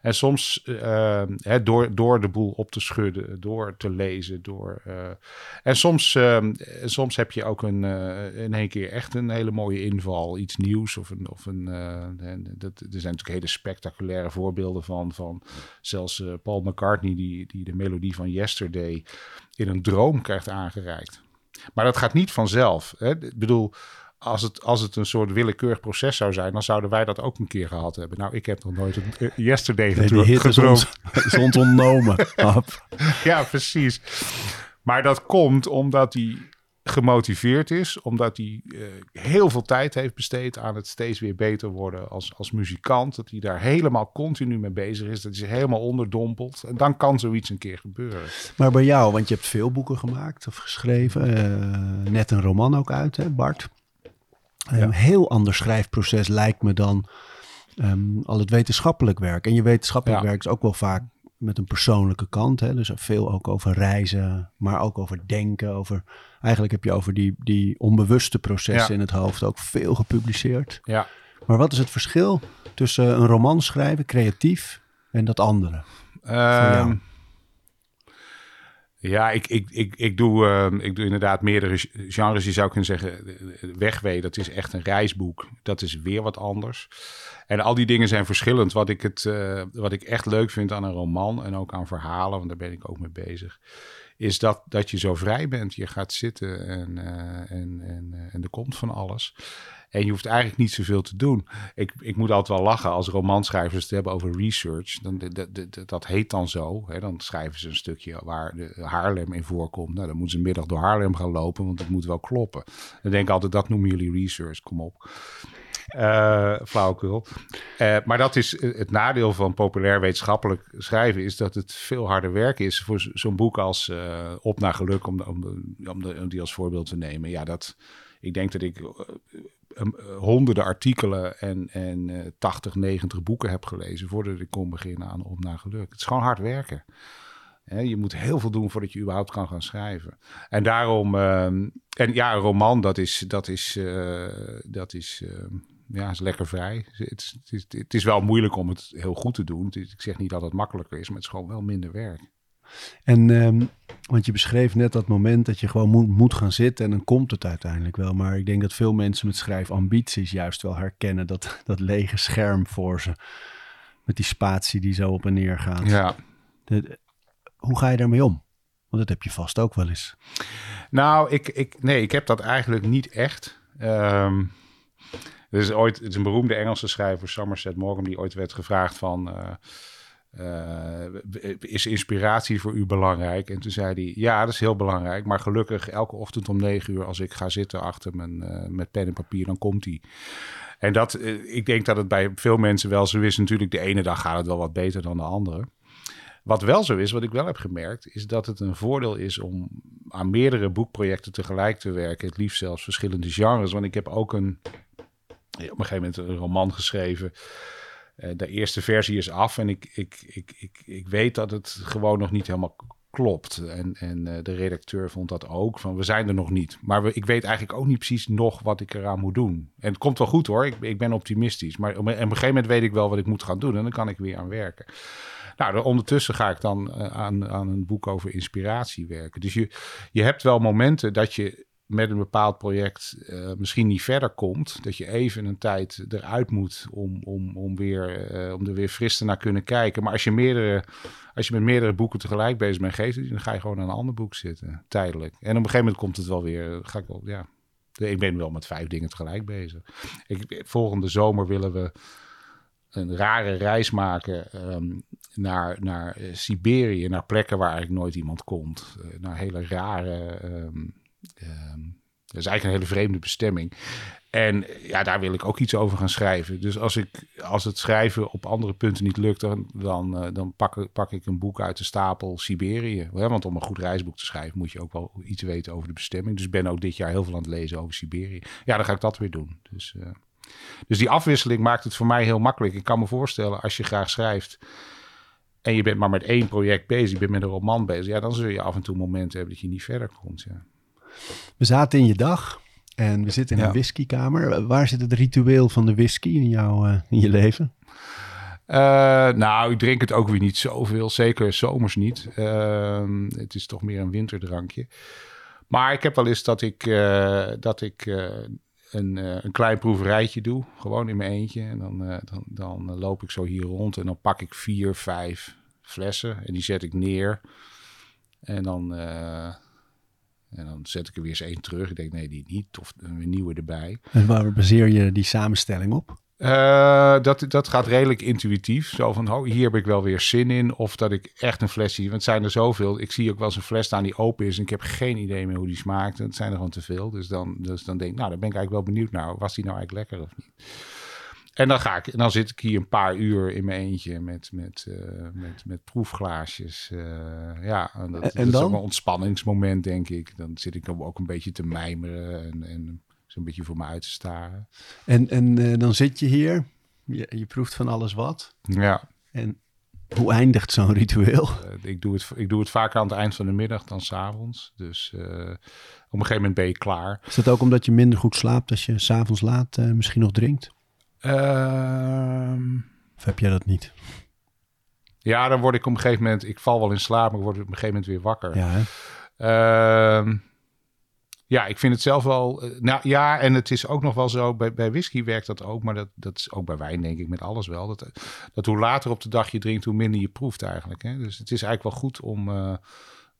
En soms hè, door, door de boel op te schudden, door te lezen, door. en soms, soms heb je ook een, in één keer echt een hele mooie inval, iets nieuws of een. Of een dat, er zijn natuurlijk hele spectaculaire voorbeelden van. van zelfs Paul McCartney, die, die de melodie van Yesterday in een droom krijgt aangereikt. Maar dat gaat niet vanzelf. Hè? Ik bedoel, als het, als het een soort willekeurig proces zou zijn, dan zouden wij dat ook een keer gehad hebben. Nou, ik heb nog nooit een uh, yesterday
nee, die gedroomd. is ons ontnomen. (laughs)
ja, precies. Maar dat komt omdat die gemotiveerd is, omdat hij eh, heel veel tijd heeft besteed aan het steeds weer beter worden als, als muzikant. Dat hij daar helemaal continu mee bezig is. Dat hij zich helemaal onderdompelt. En dan kan zoiets een keer gebeuren.
Maar bij jou, want je hebt veel boeken gemaakt of geschreven. eh, net een roman ook uit, hè, Bart. Een heel ander schrijfproces lijkt me dan ehm, al het wetenschappelijk werk. En je wetenschappelijk
Ja.
werk is ook wel vaak met een persoonlijke kant. Hè? Dus veel ook over reizen, maar ook over denken. Over, eigenlijk heb je over die, die onbewuste processen
Ja.
in het hoofd ook veel gepubliceerd.
Ja.
Maar wat is het verschil tussen een roman schrijven, creatief, en dat andere? jou?
Ja, ik, ik, ik, ik, doe, ehm, ik doe inderdaad meerdere genres. Je zou kunnen zeggen, eh, Wegwee, dat is echt een reisboek. Dat is weer wat anders. En al die dingen zijn verschillend. Wat ik, het, eh, wat ik echt leuk vind aan een roman en ook aan verhalen, want daar ben ik ook mee bezig, is dat, dat je zo vrij bent. Je gaat zitten en, eh, en, en, eh, en er komt van alles. En je hoeft eigenlijk niet zoveel te doen. Ik, ik moet altijd wel lachen als romanschrijvers het hebben over research. Dan, dat, dat, dat heet dan zo. Hè? Dan schrijven ze een stukje waar de Haarlem in voorkomt. Nou, dan moeten ze middag door Haarlem gaan lopen, want het moet wel kloppen. Dan denk ik altijd, dat noemen jullie research. Kom op. Eh flauwekul. Eh, maar dat is eh, het nadeel van populair wetenschappelijk schrijven... is dat het veel harder werk is voor zo- zo'n boek als Op naar Geluk... Om, om, om, die als voorbeeld te nemen. Ja, dat, ik denk dat ik honderden artikelen en, en eh 80, 90 boeken heb gelezen... voordat ik kon beginnen aan Op naar Geluk. Het is gewoon hard werken. Je moet heel veel doen voordat je überhaupt kan gaan schrijven. En daarom, ehm, en ja, een roman, dat is, dat is, dat is, ehm, ja, is lekker vrij. Het is, het, is, het is wel moeilijk om het heel goed te doen. Ik zeg niet dat het makkelijker is, maar het is gewoon wel minder werk.
En, ehm, want je beschreef net dat moment dat je gewoon moet, moet gaan zitten en dan komt het uiteindelijk wel. Maar ik denk dat veel mensen met schrijfambities juist wel herkennen dat, (laughs) dat lege scherm voor ze. Met die spatie die zo op en neer gaat.
Ja.
De- hoe ga je daarmee om? Want dat heb je vast ook wel eens.
Nou, ik, ik, nee, ik heb dat eigenlijk niet echt. Ehm er is ooit is een beroemde Engelse schrijver, Somerset Maugham, die ooit werd gevraagd van... eh, eh, is inspiratie voor u belangrijk? En toen zei hij, ja, dat is heel belangrijk. Maar gelukkig, elke ochtend om negen uur, als ik ga zitten achter mijn, eh, met pen en papier, dan komt hij. En dat, ik denk dat het bij veel mensen wel zo is. Natuurlijk, de ene dag gaat het wel wat beter dan de andere. Wat wel zo is, wat ik wel heb gemerkt, is dat het een voordeel is om aan meerdere boekprojecten tegelijk te werken. Het liefst zelfs verschillende genres. Want ik heb ook een, op een gegeven moment een roman geschreven. Eh, de eerste versie is af en ik, ik, ik, ik, ik weet dat het gewoon nog niet helemaal klopt. En, en eh, de redacteur vond dat ook, van we zijn er nog niet. Maar we, ik weet eigenlijk ook niet precies nog wat ik eraan moet doen. En het komt wel goed hoor, ik, ik ben optimistisch. Maar op, een- op een gegeven moment weet ik wel wat ik moet gaan doen en dan kan ik weer aan werken. Nou, ondertussen ga ik dan eh, aan, aan een boek over inspiratie werken. Dus je, je hebt wel momenten dat je met een bepaald project eh, misschien niet verder komt. Dat je even een tijd eruit moet om, om, om, weer, eh, om er weer fris naar kunnen kijken. Maar als je, meerdere, als je met meerdere boeken tegelijk bezig bent, geeft dan ga je gewoon aan een ander boek zitten, tijdelijk. En op een gegeven moment komt het wel weer, ga ik wel, ja. Ik ben wel met vijf dingen tegelijk bezig. Ik, volgende zomer willen we een rare reis maken ehm, naar, naar eh, Siberië, naar plekken waar eigenlijk nooit iemand komt. Eh, naar hele rare. ehm, ehm, dat is eigenlijk een hele vreemde bestemming. En ja, daar wil ik ook iets over gaan schrijven. Dus als, ik, als het schrijven op andere punten niet lukt, dan, dan, eh, dan pak, ik- pak ik een boek uit de stapel Siberië. Want om een goed reisboek te schrijven moet je ook wel iets weten over de bestemming. Dus ik ben ook dit jaar heel veel aan het lezen over Siberië. Ja, dan ga ik dat weer doen. Dus, eh, dus die afwisseling maakt het voor mij heel makkelijk. Ik kan me voorstellen, als je graag schrijft en je bent maar met één project bezig, je bent met een roman bezig, ja, dan zul je af en toe momenten hebben dat je niet verder komt. Ja.
We zaten in je dag en we zitten in
Ja.
een whiskykamer. Waar zit het ritueel van de whisky in, jouw, eh, in je leven?
Eh, nou, ik drink het ook weer niet zoveel. Zeker zomers niet. Ehm, het is toch meer een winterdrankje. Maar ik heb wel eens dat ik, eh, dat ik een, een klein proeverijtje doe. Gewoon in mijn eentje. En dan, dan, dan loop ik zo hier rond. En dan pak ik vier, vijf flessen. En die zet ik neer. En dan, en dan zet ik er weer eens één terug. Ik denk, nee, die niet. Of een nieuwe erbij.
En waar baseer je die samenstelling op?
Uh, dat, dat gaat redelijk intuïtief. Zo van, oh, hier heb ik wel weer zin in. Of dat ik echt een flesje... Want het zijn er zoveel. Ik zie ook wel eens een fles staan die open is. En ik heb geen idee meer hoe die smaakt. Het zijn er gewoon te veel. Dus dan, dus dan denk ik, nou, dan ben ik eigenlijk wel benieuwd naar. Was die nou eigenlijk lekker of niet? En dan ga ik, en dan zit ik hier een paar uur in mijn eentje met, met, uh, met, met proefglaasjes. Uh, ja, en dat, en, dat is ook een ontspanningsmoment, denk ik. Dan zit ik ook een beetje te mijmeren en, en zo'n beetje voor me uit te staren.
En, en uh, dan zit je hier, je, je proeft van alles wat.
Ja.
En hoe eindigt zo'n ritueel?
ik, doe het, ik doe het vaker aan het eind van de middag dan s'avonds. Dus op een gegeven moment ben je klaar.
Is dat ook omdat je minder goed slaapt als je s'avonds laat misschien nog drinkt?
Ehm,
of heb jij dat niet?
Ja, dan word ik op een gegeven moment... Ik val wel in slaap, maar ik word op een gegeven moment weer wakker.
Ja,
uh, ja, ik vind het zelf wel... Eh, nou ja, en het is ook nog wel zo... Bij, bij whisky werkt dat ook, maar dat, dat is ook bij wijn denk ik met alles wel. Dat, dat hoe later op de dag je drinkt, hoe minder je proeft eigenlijk. Hè? Dus het is eigenlijk wel goed om... Uh,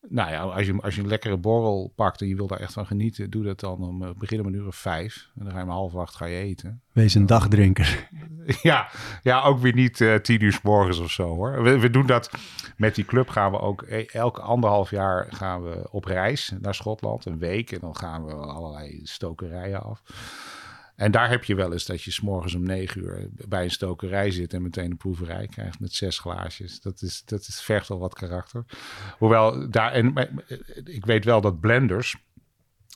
nou ja, als je, als je een lekkere borrel pakt en je wil daar echt van genieten, doe dat dan om uh, begin om een uur of vijf. En dan ga je om half acht ga je eten.
Wees een dagdrinker. (laughs)
ja, ja, ook weer niet uh, tien uur s morgens of zo hoor. We, we, doen dat met die club gaan we ook e, elke anderhalf jaar gaan we op reis naar Schotland, een week. En dan gaan we allerlei stokerijen af. En daar heb je wel eens dat je s'morgens om negen uur bij een stokerij zit en meteen een proeverij krijgt met zes glaasjes. Dat, is, dat is, vergt wel wat karakter. Hoewel daar, en ik weet wel dat blenders,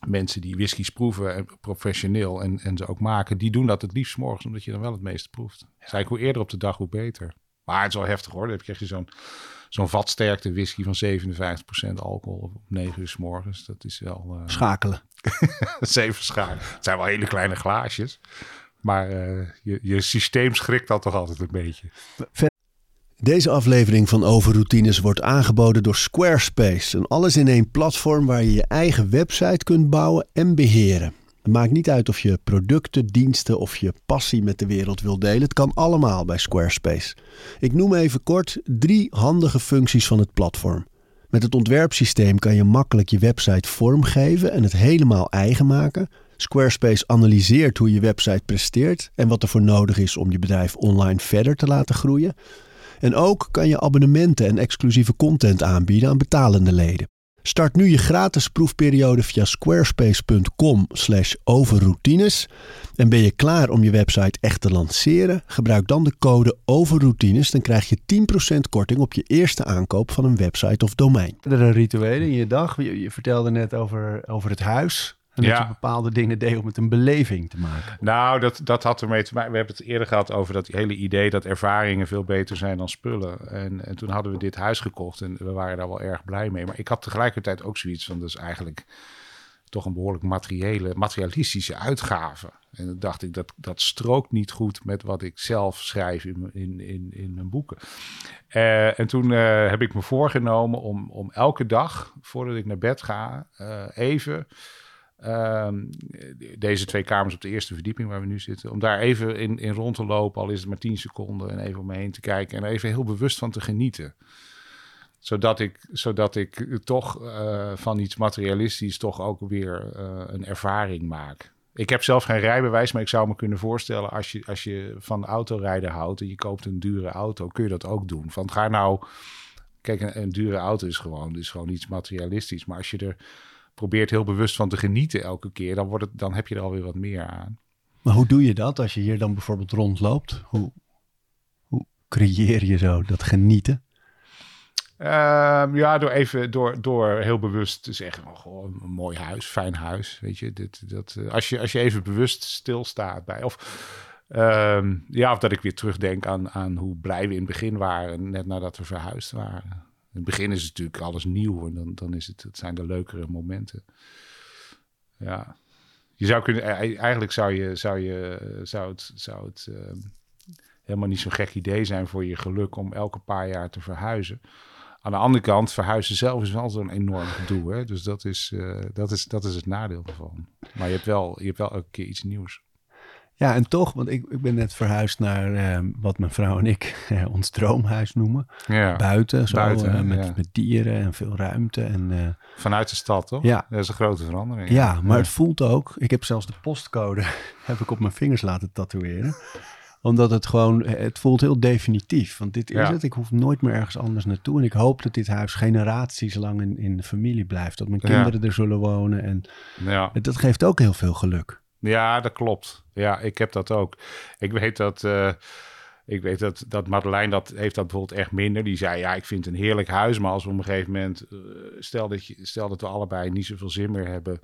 mensen die whiskies proeven, en professioneel en, en ze ook maken, die doen dat het liefst morgens, omdat je dan wel het meeste proeft. Zeg hoe eerder op de dag, hoe beter. Maar het is wel heftig hoor. Dan krijg je zo'n zo'n vatsterkte whisky van 57% alcohol op 9 uur s morgens. Dat is wel... Uh...
Schakelen. (laughs)
Zeven schakelen. Het zijn wel hele kleine glaasjes. Maar uh, je, je systeem schrikt dat toch altijd een beetje.
Deze aflevering van Overroutines wordt aangeboden door Squarespace. Een alles-in-één platform waar je je eigen website kunt bouwen en beheren. Het maakt niet uit of je producten, diensten of je passie met de wereld wil delen. Het kan allemaal bij Squarespace. Ik noem even kort drie handige functies van het platform. Met het ontwerpsysteem kan je makkelijk je website vormgeven en het helemaal eigen maken. Squarespace analyseert hoe je website presteert en wat er voor nodig is om je bedrijf online verder te laten groeien. En ook kan je abonnementen en exclusieve content aanbieden aan betalende leden. Start nu je gratis proefperiode via squarespace.com/overroutines. En ben je klaar om je website echt te lanceren? Gebruik dan de code overroutines. Dan krijg je 10% korting op je eerste aankoop van een website of domein. Er rituelen in je dag. Je, je vertelde net over, over het huis. En ja. dat je bepaalde dingen deed om het een beleving te maken.
Nou, dat, dat had ermee te maken. We hebben het eerder gehad over dat hele idee dat ervaringen veel beter zijn dan spullen. En, en toen hadden we dit huis gekocht en we waren daar wel erg blij mee. Maar ik had tegelijkertijd ook zoiets van, dat is eigenlijk toch een behoorlijk materiële, materialistische uitgave. En dan dacht ik, dat, dat strookt niet goed met wat ik zelf schrijf in, in, in, in mijn boeken. Uh, en toen uh, heb ik me voorgenomen om, om elke dag, voordat ik naar bed ga, uh, even Ehm, deze twee kamers op de eerste verdieping waar we nu zitten. Om daar even in, in rond te lopen, al is het maar 10 seconden. En even om me heen te kijken. En even heel bewust van te genieten. Zodat ik, zodat ik toch uh, van iets materialistisch toch ook weer uh, een ervaring maak. Ik heb zelf geen rijbewijs, maar ik zou me kunnen voorstellen... als je, als je van autorijden houdt en je koopt een dure auto... kun je dat ook doen. Van ga nou... Kijk, een, een dure auto is gewoon, is gewoon iets materialistisch. Maar als je er probeert heel bewust van te genieten elke keer, dan, wordt het, dan heb je er alweer wat meer aan.
Maar hoe doe je dat als je hier dan bijvoorbeeld rondloopt? Hoe, hoe creëer je zo dat genieten?
Uh, ja, door even door, door heel bewust te zeggen: oh, gewoon een mooi huis, fijn huis. Weet je, dit, dat, uh, als, je, als je even bewust stilstaat bij. Of uh, ja, of dat ik weer terugdenk aan, aan hoe blij we in het begin waren, net nadat we verhuisd waren het begin is natuurlijk alles nieuw en dan, dan is het, het zijn de leukere momenten. Ja, je zou kunnen, eigenlijk zou je, zou je, zou het, zou het ehm, helemaal niet zo'n gek idee zijn voor je geluk om elke paar jaar te verhuizen. Aan de andere kant, verhuizen zelf is wel zo'n enorm gedoe. Hè? Dus dat is, uh, dat, is, dat is het nadeel ervan. Maar je hebt wel, je hebt wel elke keer iets nieuws.
Ja, en toch, want ik, ik ben net verhuisd naar uh, wat mijn vrouw en ik uh, (laughs) ons droomhuis noemen.
Ja,
buiten, zo,
buiten
uh, met, ja. met dieren en veel ruimte. En,
Vanuit de stad, toch?
Ja.
Dat is een grote verandering.
Ja, maar het voelt ook, ik heb zelfs de postcode (laughs) heb ik op mijn vingers laten tatoeëren. Omdat het gewoon, het voelt heel definitief. Want dit is het. Ik hoef nooit meer ergens anders naartoe. En ik hoop dat dit huis generaties lang in, in de familie blijft. Dat mijn kinderen er zullen wonen. En
Ja.
dat geeft ook heel veel geluk.
Ja, dat klopt. Ja, ik heb dat ook. Ik weet dat, eh, ik weet dat, dat Madeleine dat heeft dat bijvoorbeeld echt minder. Die zei, ja, ik vind het een heerlijk huis. Maar als we op een gegeven moment, eh, stel, dat je, stel dat we allebei niet zoveel zin meer hebben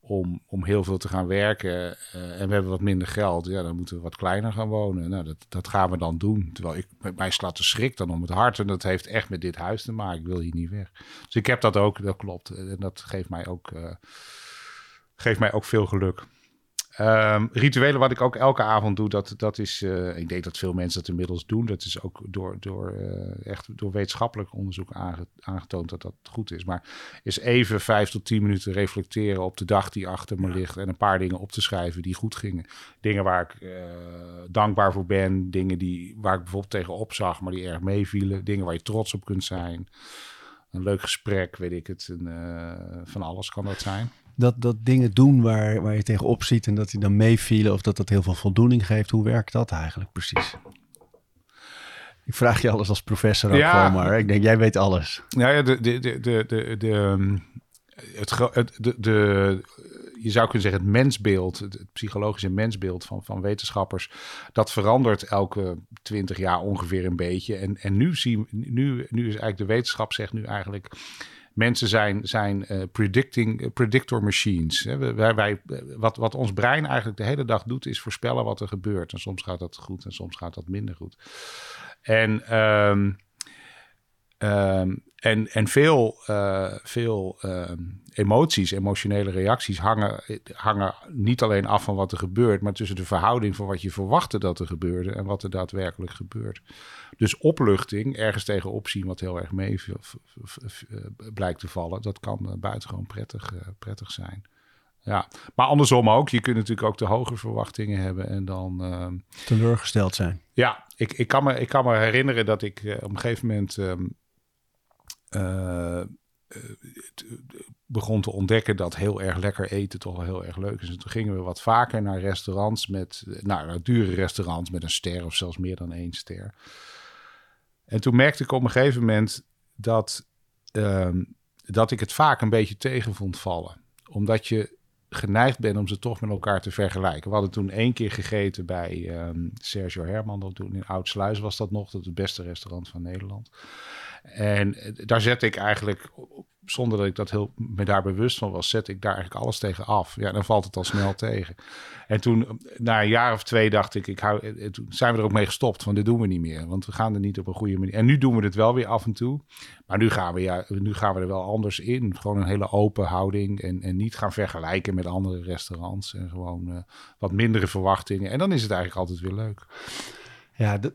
om, om heel veel te gaan werken eh, en we hebben wat minder geld, ja, dan moeten we wat kleiner gaan wonen. Nou, dat, dat gaan we dan doen. Terwijl ik, met mij slaat de schrik dan om het hart. En dat heeft echt met dit huis te maken. Ik wil hier niet weg. Dus ik heb dat ook, dat klopt. En dat geeft mij ook, geeft mij ook veel geluk. Ehm, rituelen wat ik ook elke avond doe, dat, dat is, eh, ik denk dat veel mensen dat inmiddels doen. Dat is ook door, door, eh, echt door wetenschappelijk onderzoek aange- aangetoond dat dat goed is. Maar is even vijf tot tien minuten reflecteren op de dag die achter me ligt. En een paar dingen op te schrijven die goed gingen. Dingen waar ik eh, dankbaar voor ben. Dingen die, waar ik bijvoorbeeld tegenop zag, maar die erg meevielen. Dingen waar je trots op kunt zijn. Een leuk gesprek, weet ik het. Een, van alles kan dat zijn.
Dat, dat dingen doen waar, waar je tegenop ziet en dat die dan meevielen of dat dat heel veel voldoening geeft. Hoe werkt dat eigenlijk precies? Ik vraag je alles als professor ook
Ja.
gewoon maar. Ik denk, jij weet alles.
Nou ja, de, de, de, de, de, de, ehm, het, de, de, je zou kunnen zeggen, het mensbeeld, het, het psychologische mensbeeld van, van wetenschappers, dat verandert elke twintig jaar ongeveer een beetje. En, en nu, zien, nu, nu is eigenlijk de wetenschap zegt nu eigenlijk. Mensen zijn, zijn eh, predicting, eh, predictor machines. Hè. Wij, wat, wat ons brein eigenlijk de hele dag doet, is voorspellen wat er gebeurt. En soms gaat dat goed en soms gaat dat minder goed. En ehm, Ehm, en, en veel, eh, veel ehm, emoties, emotionele reacties hangen, hangen niet alleen af van wat er gebeurt, maar tussen de verhouding van wat je verwachtte dat er gebeurde en wat er daadwerkelijk gebeurt. Dus opluchting, ergens tegenop zien wat heel erg mee eh, blijkt te vallen, dat kan eh, buitengewoon prettig, eh, prettig zijn. Ja, maar andersom ook. Je kunt natuurlijk ook de hoge verwachtingen hebben en dan. ehm,
Teleurgesteld zijn.
ja, ik, ik, kan me, ik kan me herinneren dat ik op een gegeven moment ehm, eh, eh, eh, begon te ontdekken dat heel erg lekker eten toch wel heel erg leuk is. En toen gingen we wat vaker naar restaurants met, eh, nou, naar dure restaurants met een ster of zelfs meer dan één ster. En toen merkte ik op een gegeven moment dat, ehm, dat ik het vaak een beetje tegen vond vallen. Omdat je geneigd bent om ze toch met elkaar te vergelijken. We hadden toen één keer gegeten bij ehm, Sergio Herman. Dat toen in Oudsluis was dat nog. Dat het beste restaurant van Nederland. En eh, daar zette ik eigenlijk, zonder dat ik dat heel me daar bewust van was, zette ik daar eigenlijk alles tegen af. Ja, dan valt het al snel tegen. En toen, eh, na een jaar of twee, dacht ik, ik hou, eh, toen zijn we er ook mee gestopt. Van dit doen we niet meer, want we gaan er niet op een goede manier. En nu doen we het wel weer af en toe. Maar nu gaan we, ja, nu gaan we er wel anders in. Gewoon een hele open houding en, en niet gaan vergelijken met andere restaurants. En gewoon eh, wat mindere verwachtingen. En dan is het eigenlijk altijd weer leuk.
Ja, dat,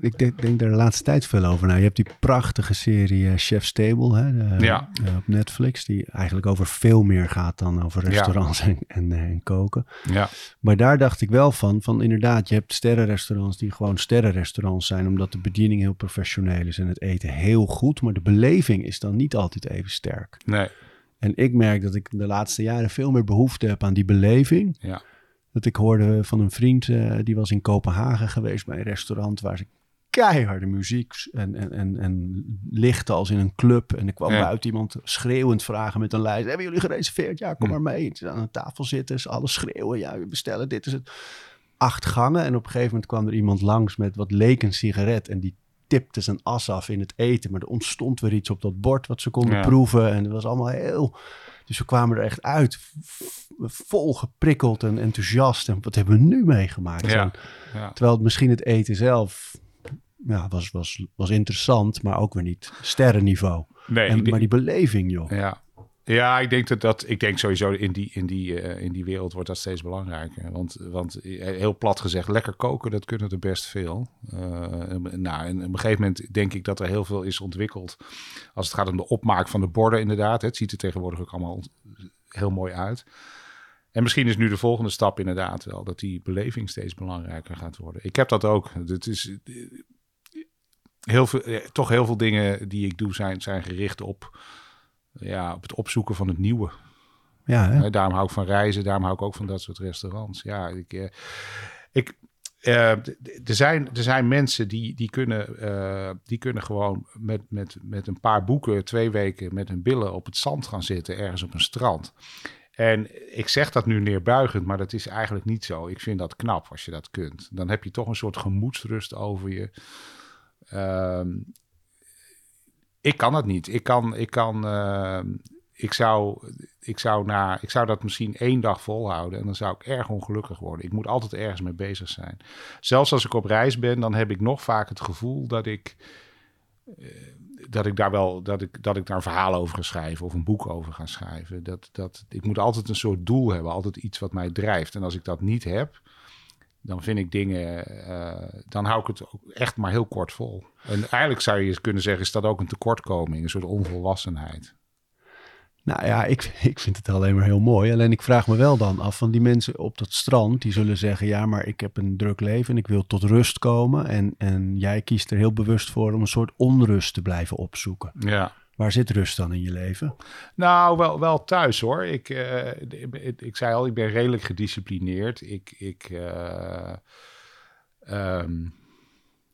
ik denk, denk daar de laatste tijd veel over na. Je hebt die prachtige serie eh, Chef's Table hè, de-
Ja.
eh, op Netflix. Die eigenlijk over veel meer gaat dan over
Ja.
restaurants (laughs) en, en, eh, en koken.
Ja,
Maar daar dacht ik wel van, van inderdaad, je hebt sterrenrestaurants die gewoon sterrenrestaurants zijn, omdat de bediening heel professioneel is en het eten heel goed, maar de beleving is dan niet altijd even sterk.
nee,
En ik merk dat ik de laatste jaren veel meer behoefte heb aan die beleving.
ja.
Dat ik hoorde van een vriend, die was in Kopenhagen geweest bij een restaurant waar ze keiharde muziek en, en, en, en lichten als in een club. En ik kwam
Ja.
buiten iemand schreeuwend vragen met een lijst. Hebben jullie gereserveerd? Ja, kom
Hm.
maar mee. Ze aan een tafel zitten, ze alles schreeuwen. Ja, we bestellen, dit is het. Acht gangen en op een gegeven moment kwam er iemand langs met wat leek een sigaret. En die tipte zijn as af in het eten. Maar er ontstond weer iets op dat bord wat ze konden
Ja.
proeven. En het was allemaal heel... Dus we kwamen er echt uit, vol geprikkeld en enthousiast. En wat hebben we nu meegemaakt?
Ja.
terwijl het misschien het eten zelf ja, was, was, was interessant, maar ook weer niet sterrenniveau.
Nee,
En,
ik denk-
maar die beleving, joh.
Ja. Ja, ik denk dat dat. Ik denk sowieso in die, in die, eh, in die wereld wordt dat steeds belangrijker. Want, want eh, heel plat gezegd, lekker koken, dat kunnen er best veel. Eh, nou, en op een gegeven moment denk ik dat er heel veel is ontwikkeld. Als het gaat om de opmaak van de borden, inderdaad. Het ziet er tegenwoordig ook allemaal heel mooi uit. En misschien is nu de volgende stap inderdaad wel dat die beleving steeds belangrijker gaat worden. Ik heb dat ook. Het is heel veel, eh, toch heel veel dingen die ik doe zijn, zijn gericht op ja, op het opzoeken van het nieuwe.
Ja, hè?
Hè, Daarom hou ik van reizen, daarom hou ik ook van dat soort restaurants. Ja, ik, eh, ik, eh, er, zijn, er zijn mensen die, die, kunnen, eh, die kunnen gewoon met, met, met een paar boeken twee weken met hun billen op het zand gaan zitten, ergens op een strand. En ik zeg dat nu neerbuigend, maar dat is eigenlijk niet zo. Ik vind dat knap als je dat kunt. Dan heb je toch een soort gemoedsrust over je. Ehm, ik kan het niet. Ik kan, ik kan, ehm, ik zou, ik zou na, ik zou dat misschien één dag volhouden en dan zou ik erg ongelukkig worden. Ik moet altijd ergens mee bezig zijn. Zelfs als ik op reis ben, dan heb ik nog vaak het gevoel dat ik, eh, dat ik daar wel, dat ik, dat ik daar een verhaal over ga schrijven of een boek over ga schrijven. Dat, dat, ik moet altijd een soort doel hebben, altijd iets wat mij drijft. En als ik dat niet heb, dan vind ik dingen, eh, dan hou ik het ook echt maar heel kort vol. En eigenlijk zou je kunnen zeggen, is dat ook een tekortkoming, een soort onvolwassenheid.
Nou ja, ik, (laughs) ik vind het alleen maar heel mooi. Alleen ik vraag me wel dan af van die mensen op dat strand, die zullen zeggen, ja, maar ik heb een druk leven en ik wil tot rust komen. En, en jij kiest er heel bewust voor om een soort onrust te blijven opzoeken.
Ja.
Waar zit rust dan in je leven?
Nou, wel, wel thuis hoor. Ik, eh, ik, zei al, ik ben redelijk gedisciplineerd. Ik, ik, eh, ehm,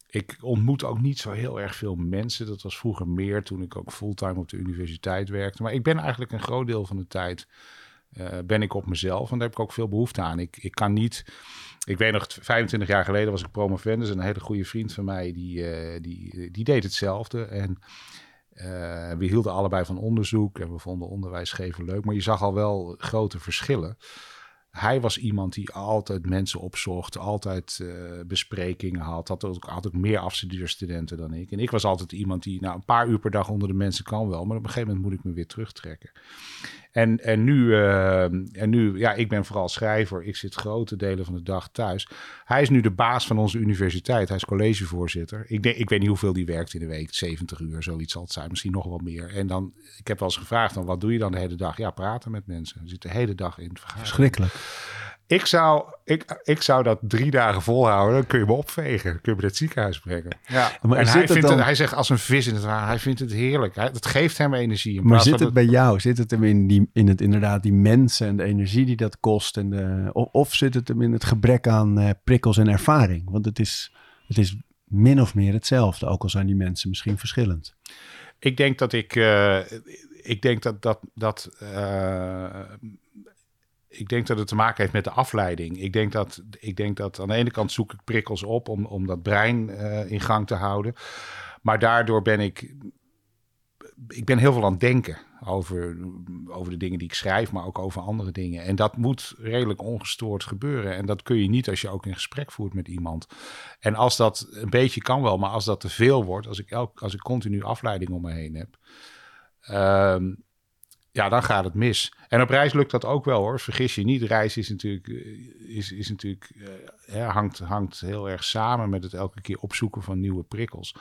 ik ontmoet ook niet zo heel erg veel mensen. Dat was vroeger meer toen ik ook fulltime op de universiteit werkte. Maar ik ben eigenlijk een groot deel van de tijd eh, ben ik op mezelf. En daar heb ik ook veel behoefte aan. Ik, ik kan niet... Ik weet nog, 25 jaar geleden was ik promovendus. En een hele goede vriend van mij, die, die, die deed hetzelfde. En uh, we hielden allebei van onderzoek en we vonden onderwijs geven leuk. Maar je zag al wel grote verschillen. Hij was iemand die altijd mensen opzocht, altijd uh, besprekingen had. Had ook, had ook meer afstudeerstudenten dan ik. En ik was altijd iemand die, nou, een paar uur per dag onder de mensen kan wel. Maar op een gegeven moment moet ik me weer terugtrekken. En, en, nu, uh, en nu, ja, ik ben vooral schrijver. Ik zit grote delen van de dag thuis. Hij is nu de baas van onze universiteit. Hij is collegevoorzitter. Ik, denk, ik weet niet hoeveel die werkt in de week. 70 uur, zoiets zal het zijn. Misschien nog wel meer. En dan, ik heb wel eens gevraagd, dan, wat doe je dan de hele dag? Ja, praten met mensen. Je zit de hele dag in het.
Verschrikkelijk.
Ik zou, ik, ik zou dat drie dagen volhouden. Dan kun je me opvegen. Dan kun je me naar het ziekenhuis brengen. Ja.
Maar
en hij,
het
vindt
dan-
het, hij zegt als een vis in het water. Hij vindt het heerlijk. Hij, het geeft hem energie.
Maar zit het bij jou? Zit het hem in, die, in het inderdaad die mensen en de energie die dat kost? En de, of, of zit het hem in het gebrek aan eh, prikkels en ervaring? Want het is, het is min of meer hetzelfde, ook al zijn die mensen misschien verschillend.
Ik denk dat ik. eh, ik denk dat dat. dat eh, ik denk dat het te maken heeft met de afleiding. Ik denk dat, ik denk dat aan de ene kant zoek ik prikkels op om, om dat brein eh, in gang te houden. Maar daardoor ben ik. Ik ben heel veel aan het denken over, over de dingen die ik schrijf, maar ook over andere dingen. En dat moet redelijk ongestoord gebeuren. En dat kun je niet als je ook een gesprek voert met iemand. En als dat een beetje kan wel, maar als dat te veel wordt, als ik, elk, als ik continu afleiding om me heen heb, ehm, ja, dan gaat het mis. En op reis lukt dat ook wel hoor. Vergis je niet, reis is natuurlijk, eh, is, is natuurlijk ja, hangt, hangt heel erg samen met het elke keer opzoeken van nieuwe prikkels.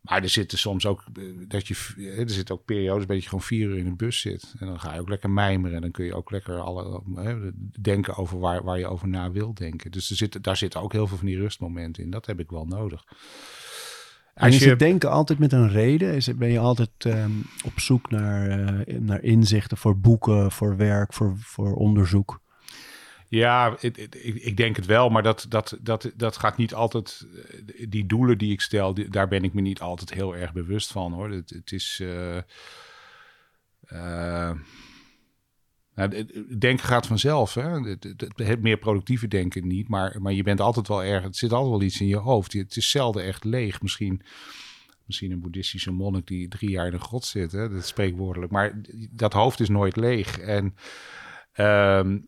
Maar er zitten soms ook, eh, dat je, er zitten ook periodes dat je gewoon vier uur in een bus zit. En dan ga je ook lekker mijmeren. En dan kun je ook lekker alle, denken over waar, waar je over na wil denken. Dus er zit, daar zitten ook heel veel van die rustmomenten in. Dat heb ik wel nodig.
En
Als
is
je,
het denken altijd met een reden? Is het, ben je altijd ehm, op zoek naar, eh, naar inzichten voor boeken, voor werk, voor, voor onderzoek?
Ja, ik, ik, ik denk het wel, maar dat, dat, dat, dat gaat niet altijd. eh, Die doelen die ik stel, die- daar ben ik me niet altijd heel erg bewust van hoor. Het, het is. eh, nou, denken gaat vanzelf. Hè? Het, meer productieve denken niet, maar, maar je bent altijd wel erg. Het zit altijd wel iets in je hoofd. Het is zelden echt leeg. Misschien, misschien een boeddhistische monnik die drie jaar in een grot zit. Hè? Dat spreekwoordelijk. Maar dat hoofd is nooit leeg. En. ehm,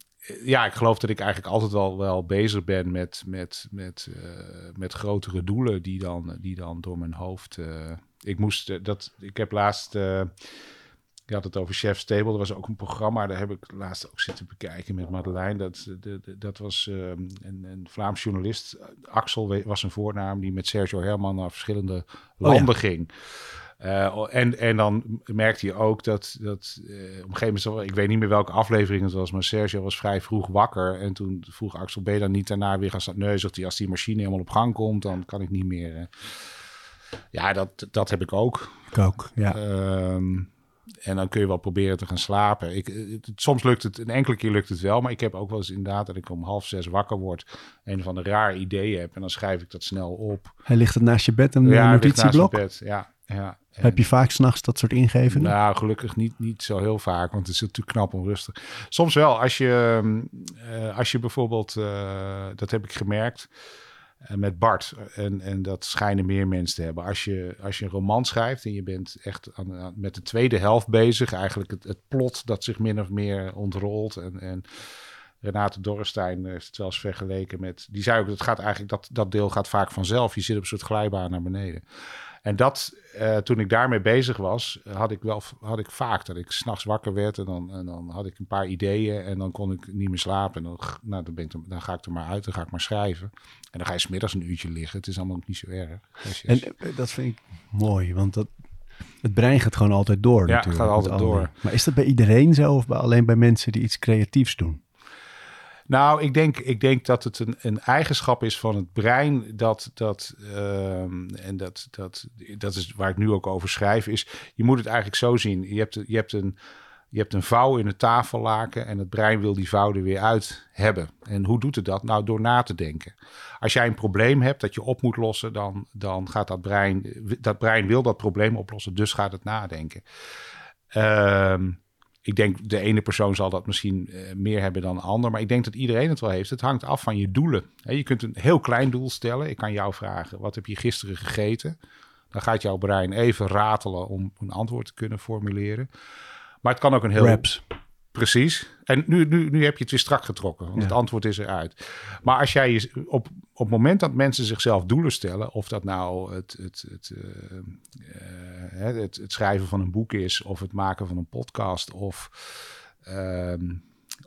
ja, ik geloof dat ik eigenlijk altijd wel, wel bezig ben met, met, met, eh, met grotere doelen die dan, die dan door mijn hoofd. eh, ik moest eh, dat. Ik heb laatst. Eh je had het over Chef's Table. Dat was ook een programma. Daar heb ik laatst ook zitten bekijken met Madeleine. Dat, de, de- dat was eh, een, een Vlaams journalist. Axel we- was zijn voornaam. Die met Sergio Herman naar verschillende landen ging. Eh, en, en dan merkte je ook dat, dat eh, op een gegeven moment, ik weet niet meer welke aflevering het was, maar Sergio was vrij vroeg wakker. En toen vroeg Axel, je dan niet daarna weer gaan? Nee, zegt hij, als die machine helemaal op gang komt, dan kan ik niet meer. eh. Ja, dat, dat heb ik ook.
Ik ook, ja.
Ehm, en dan kun je wel proberen te gaan slapen. Ik, het- soms lukt het, een enkele keer lukt het wel. Maar ik heb ook wel eens inderdaad dat ik om half zes wakker word. Een van de raar ideeën heb. En dan schrijf ik dat snel op.
Hij ligt het naast je bed, een eh,
ja, naast
notitieblok.
mijn bed. Ja, ja. En-
Heb je vaak s'nachts dat soort ingevingen?
nou, gelukkig niet, niet zo heel vaak, want het is natuurlijk knap onrustig. Soms wel, als je, mm, eh, als je bijvoorbeeld, eh, dat heb ik gemerkt eh, met Bart, en, en dat schijnen meer mensen te hebben. Als je, als je een roman schrijft en je bent echt aan, met de tweede helft bezig, eigenlijk het, het plot dat zich min of meer ontrolt. En, en Renate Dorrestein heeft het wel eens vergeleken met, die zei ook, het gaat eigenlijk, dat, dat deel gaat vaak vanzelf. Je zit op een soort glijbaan naar beneden. En dat, eh, toen ik daarmee bezig was, had ik wel had ik vaak dat ik s'nachts wakker werd en dan, en dan had ik een paar ideeën en dan kon ik niet meer slapen. En dan, nou, dan, ben ik er- dan ga ik er maar uit, dan ga ik maar schrijven. En dan ga je smiddags een uurtje liggen. Het is allemaal ook niet zo erg. Je-
En eh, dat vind ik mooi, want dat, het brein gaat gewoon altijd door
Ja,
natuurlijk.
gaat altijd door.
Maar is dat bij iedereen zo of bij, alleen bij mensen die iets creatiefs doen?
Nou, ik denk, ik denk dat het een, een eigenschap is van het brein. Dat, dat, ehm, en dat, dat, dat is waar ik nu ook over schrijf. Is je moet het eigenlijk zo zien. Je hebt, je hebt een. Je hebt een vouw in het tafellaken en het brein wil die vouw er weer uit hebben. En hoe doet het dat? Nou, door na te denken. Als jij een probleem hebt dat je op moet lossen, dan, dan gaat dat brein, dat brein wil dat probleem oplossen, dus gaat het nadenken. Ehm, ik denk de ene persoon zal dat misschien eh, meer hebben dan een ander, maar ik denk dat iedereen het wel heeft. Het hangt af van je doelen. Je kunt een heel klein doel stellen. Ik kan jou vragen: wat heb je gisteren gegeten? Dan gaat jouw brein even ratelen om een antwoord te kunnen formuleren. Maar het kan ook een heel
Raps.
Precies. En nu, nu, nu heb je het weer strak getrokken, want
Ja.
het antwoord is eruit. Maar als jij je, op, op het moment dat mensen zichzelf doelen stellen, of dat nou het, het, het, eh, het, het schrijven van een boek is, of het maken van een podcast, of, ehm,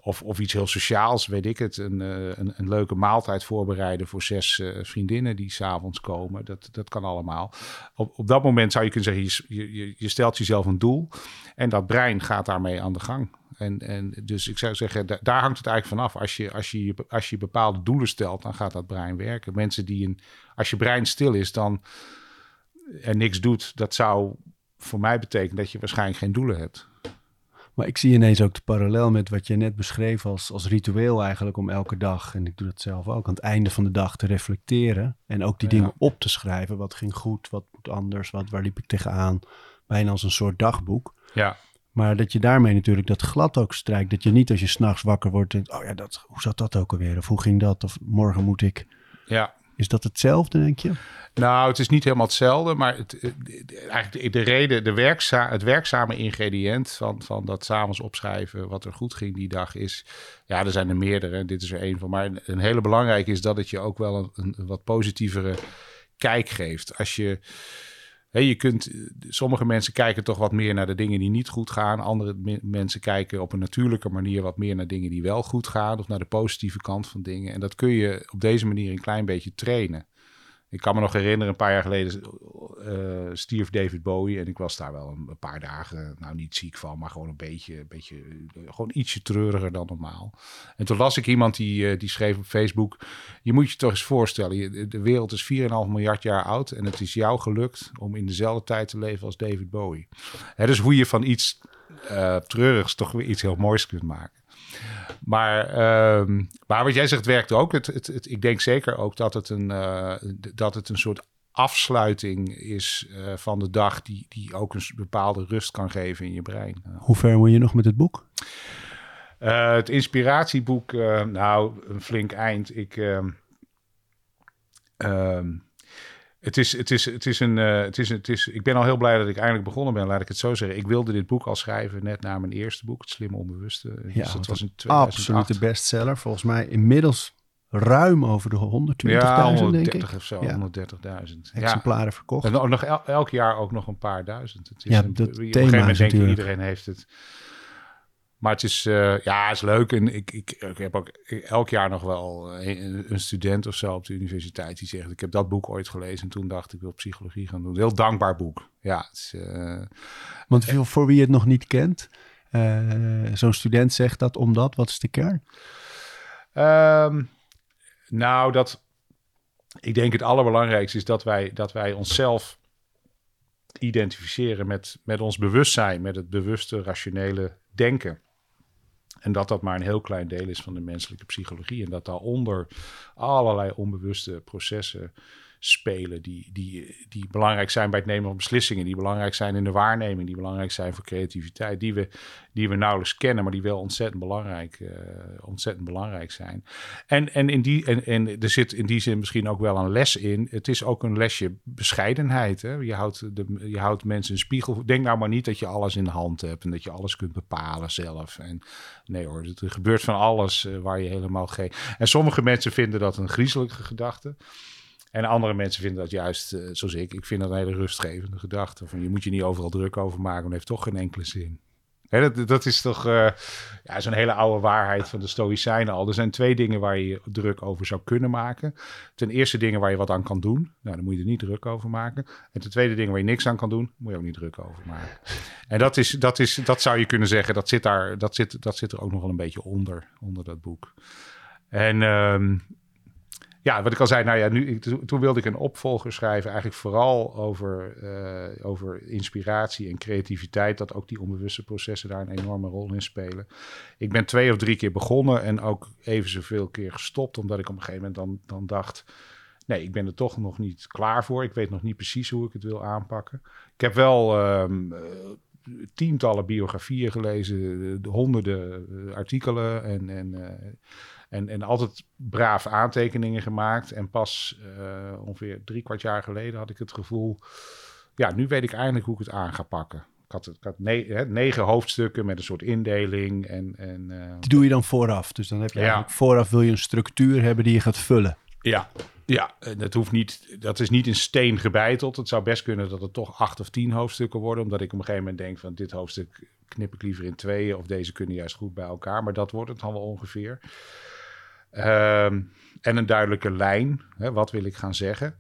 of, of iets heel sociaals, weet ik het, een, eh, een, een leuke maaltijd voorbereiden voor zes eh, vriendinnen die s'avonds komen, dat, dat kan allemaal. Op, op dat moment zou je kunnen zeggen, je, je, je stelt jezelf een doel en dat brein gaat daarmee aan de gang. En, en dus ik zou zeggen, da- daar hangt het eigenlijk vanaf. Als je, als, je, als je bepaalde doelen stelt, dan gaat dat brein werken. Mensen die een, als je brein stil is dan, en niks doet, dat zou voor mij betekenen dat je waarschijnlijk geen doelen hebt.
Maar ik zie ineens ook de parallel met wat je net beschreef als, als ritueel eigenlijk om elke dag, en ik doe dat zelf ook, aan het einde van de dag te reflecteren en ook die
Ja.
dingen op te schrijven. Wat ging goed, wat moet anders, wat, waar liep ik tegenaan? Bijna als een soort dagboek.
Ja,
Maar dat je daarmee natuurlijk dat glad ook strijkt. Dat je niet als je s'nachts wakker wordt denkt, oh ja, dat, hoe zat dat ook alweer? Of hoe ging dat? Of morgen moet ik...
ja.
Is dat hetzelfde, denk je?
Nou, het is niet helemaal hetzelfde, maar het, het- eigenlijk de, de reden, de werkza, het werkzame ingrediënt van, van dat s'avonds opschrijven wat er goed ging die dag is, ja, er zijn er meerdere, en dit is er één van, maar een, hele belangrijke is dat het je ook wel een, een wat positievere kijk geeft. Als je, je kunt, sommige mensen kijken toch wat meer naar de dingen die niet goed gaan, andere me- mensen kijken op een natuurlijke manier wat meer naar dingen die wel goed gaan, of naar de positieve kant van dingen, en dat kun je op deze manier een klein beetje trainen. Ik kan me nog herinneren, een paar jaar geleden eh, stierf David Bowie. En ik was daar wel een, paar dagen, nou niet ziek van, maar gewoon een beetje, een beetje eh, gewoon ietsje treuriger dan normaal. En toen las ik iemand die, eh, die schreef op Facebook, je moet je toch eens voorstellen, de wereld is 4,5 miljard jaar oud en het is jou gelukt om in dezelfde tijd te leven als David Bowie. Hè, dus hoe je van iets eh, treurigs toch weer iets heel moois kunt maken. Maar, ehm, maar wat jij zegt werkt ook. Het, het, het- ik denk zeker ook dat het een, eh, dat het een soort afsluiting is eh, van de dag... Die, die ook een bepaalde rust kan geven in je brein.
Hoe ver moet je nog met het boek?
Eh, het inspiratieboek, nou, een flink eind. Ik, ehm, ehm, het is, het is, het is een, eh, het is, het is, ik ben al heel blij dat ik eindelijk begonnen ben, laat ik het zo zeggen. Ik wilde dit boek al schrijven net na mijn eerste boek, Het Slimme Onbewuste.
Ja,
dus dat was
een
2008.
Absolute bestseller. Volgens mij inmiddels ruim over de 120.000,
Ja,
denk
130
ik.
of zo,
Ja.
130.000. Ja.
Exemplaren verkocht.
En nog- nog el- elk jaar ook nog een paar duizend. Het is
Ja,
een,
dat
op een gegeven moment denk je,
natuurlijk-
iedereen heeft het. Maar het is, eh, ja, het is leuk. En ik, ik, ik heb ook elk jaar nog wel een, een student of zo op de universiteit die zegt: Ik heb dat boek ooit gelezen. En toen dacht ik, ik wil psychologie gaan doen. Een heel dankbaar boek. Ja, het is, eh,
Want voor, voor wie het nog niet kent, eh, zo'n student zegt dat omdat, wat is de kern?
Ehm, nou, dat. Ik denk het allerbelangrijkste is dat wij, dat wij onszelf identificeren met, met ons bewustzijn, met het bewuste, rationele denken. En dat dat maar een heel klein deel is van de menselijke psychologie. En dat daaronder allerlei onbewuste processen spelen die, die, die belangrijk zijn bij het nemen van beslissingen, die belangrijk zijn in de waarneming, die belangrijk zijn voor creativiteit, die we, die we nauwelijks kennen, maar die wel ontzettend belangrijk, uh, ontzettend belangrijk zijn. En, en, in die, en, en er zit in die zin misschien ook wel een les in. Het is ook een lesje bescheidenheid. Hè? Je, houdt de, je houdt mensen een spiegel. Denk nou maar niet dat je alles in de hand hebt en dat je alles kunt bepalen zelf. En nee hoor, er gebeurt van alles uh, waar je helemaal geen. En sommige mensen vinden dat een griezelige gedachte. En andere mensen vinden dat juist, uh, zoals ik, ik vind dat een hele rustgevende gedachte. Van je moet je niet overal druk over maken, want het heeft toch geen enkele zin. Hè, dat, dat is toch uh, ja, zo'n hele oude waarheid van de Stoïcijnen al. Er zijn twee dingen waar je druk over zou kunnen maken. Ten eerste dingen waar je wat aan kan doen. Nou, dan moet je er niet druk over maken. En ten tweede dingen waar je niks aan kan doen, moet je ook niet druk over maken. En dat, is, dat, is, dat zou je kunnen zeggen, dat zit, daar, dat, zit, dat zit er ook nog wel een beetje onder, onder dat boek. En um, ja, wat ik al zei, nou ja, nu, toen wilde ik een opvolger schrijven, eigenlijk vooral over, uh, over inspiratie en creativiteit, dat ook die onbewuste processen daar een enorme rol in spelen. Ik ben twee of drie keer begonnen en ook even zoveel keer gestopt, omdat ik op een gegeven moment dan, dan dacht, nee, ik ben er toch nog niet klaar voor. Ik weet nog niet precies hoe ik het wil aanpakken. Ik heb wel um, tientallen biografieën gelezen, de honderden artikelen en... en en, en altijd braaf aantekeningen gemaakt. En pas uh, ongeveer drie kwart jaar geleden had ik het gevoel... ja, nu weet ik eindelijk hoe ik het aan ga pakken. Ik had, ik had ne hè, negen hoofdstukken met een soort indeling. En, en, uh,
die doe je dan vooraf. Dus dan heb je ja. vooraf wil je een structuur hebben die je gaat vullen.
Ja, ja, dat hoeft niet, dat is niet in steen gebeiteld. Het zou best kunnen dat het toch acht of tien hoofdstukken worden, omdat ik op een gegeven moment denk van dit hoofdstuk knip ik liever in tweeën of deze kunnen juist goed bij elkaar. Maar dat wordt het dan wel ongeveer. Um, en een duidelijke lijn. Hè, wat wil ik gaan zeggen?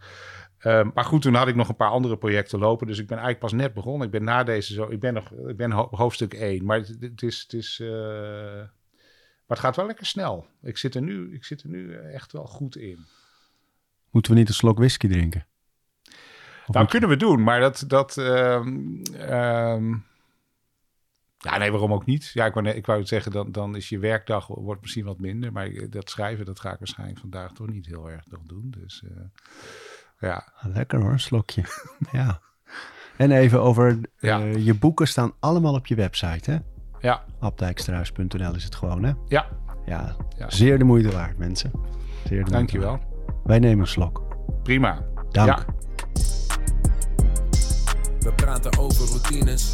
Um, maar goed, toen had ik nog een paar andere projecten lopen. Dus ik ben eigenlijk pas net begonnen. Ik ben na deze zo. Ik ben nog. Ik ben hoofdstuk 1. Maar het, het is. Het is uh, maar het gaat wel lekker snel. Ik zit er nu, ik zit er nu echt wel goed in.
Moeten we niet een slok whisky drinken?
Of nou, kunnen we doen, maar dat. dat um, um, ja, nee, waarom ook niet? Ja, ik wou, ik wou zeggen, dan, dan is je werkdag wordt misschien wat minder. Maar dat schrijven, dat ga ik waarschijnlijk vandaag toch niet heel erg nog doen. Dus uh, ja.
Lekker hoor, een slokje. (laughs) ja. En even over, ja. uh, je boeken staan allemaal op je website, hè?
Ja.
Abdijkstruis.nl is het gewoon, hè?
Ja.
Ja, ja. zeer de moeite waard, mensen. Zeer de
Dankjewel.
Waard. Wij nemen een slok.
Prima.
Dank.
Ja.
We praten over routines.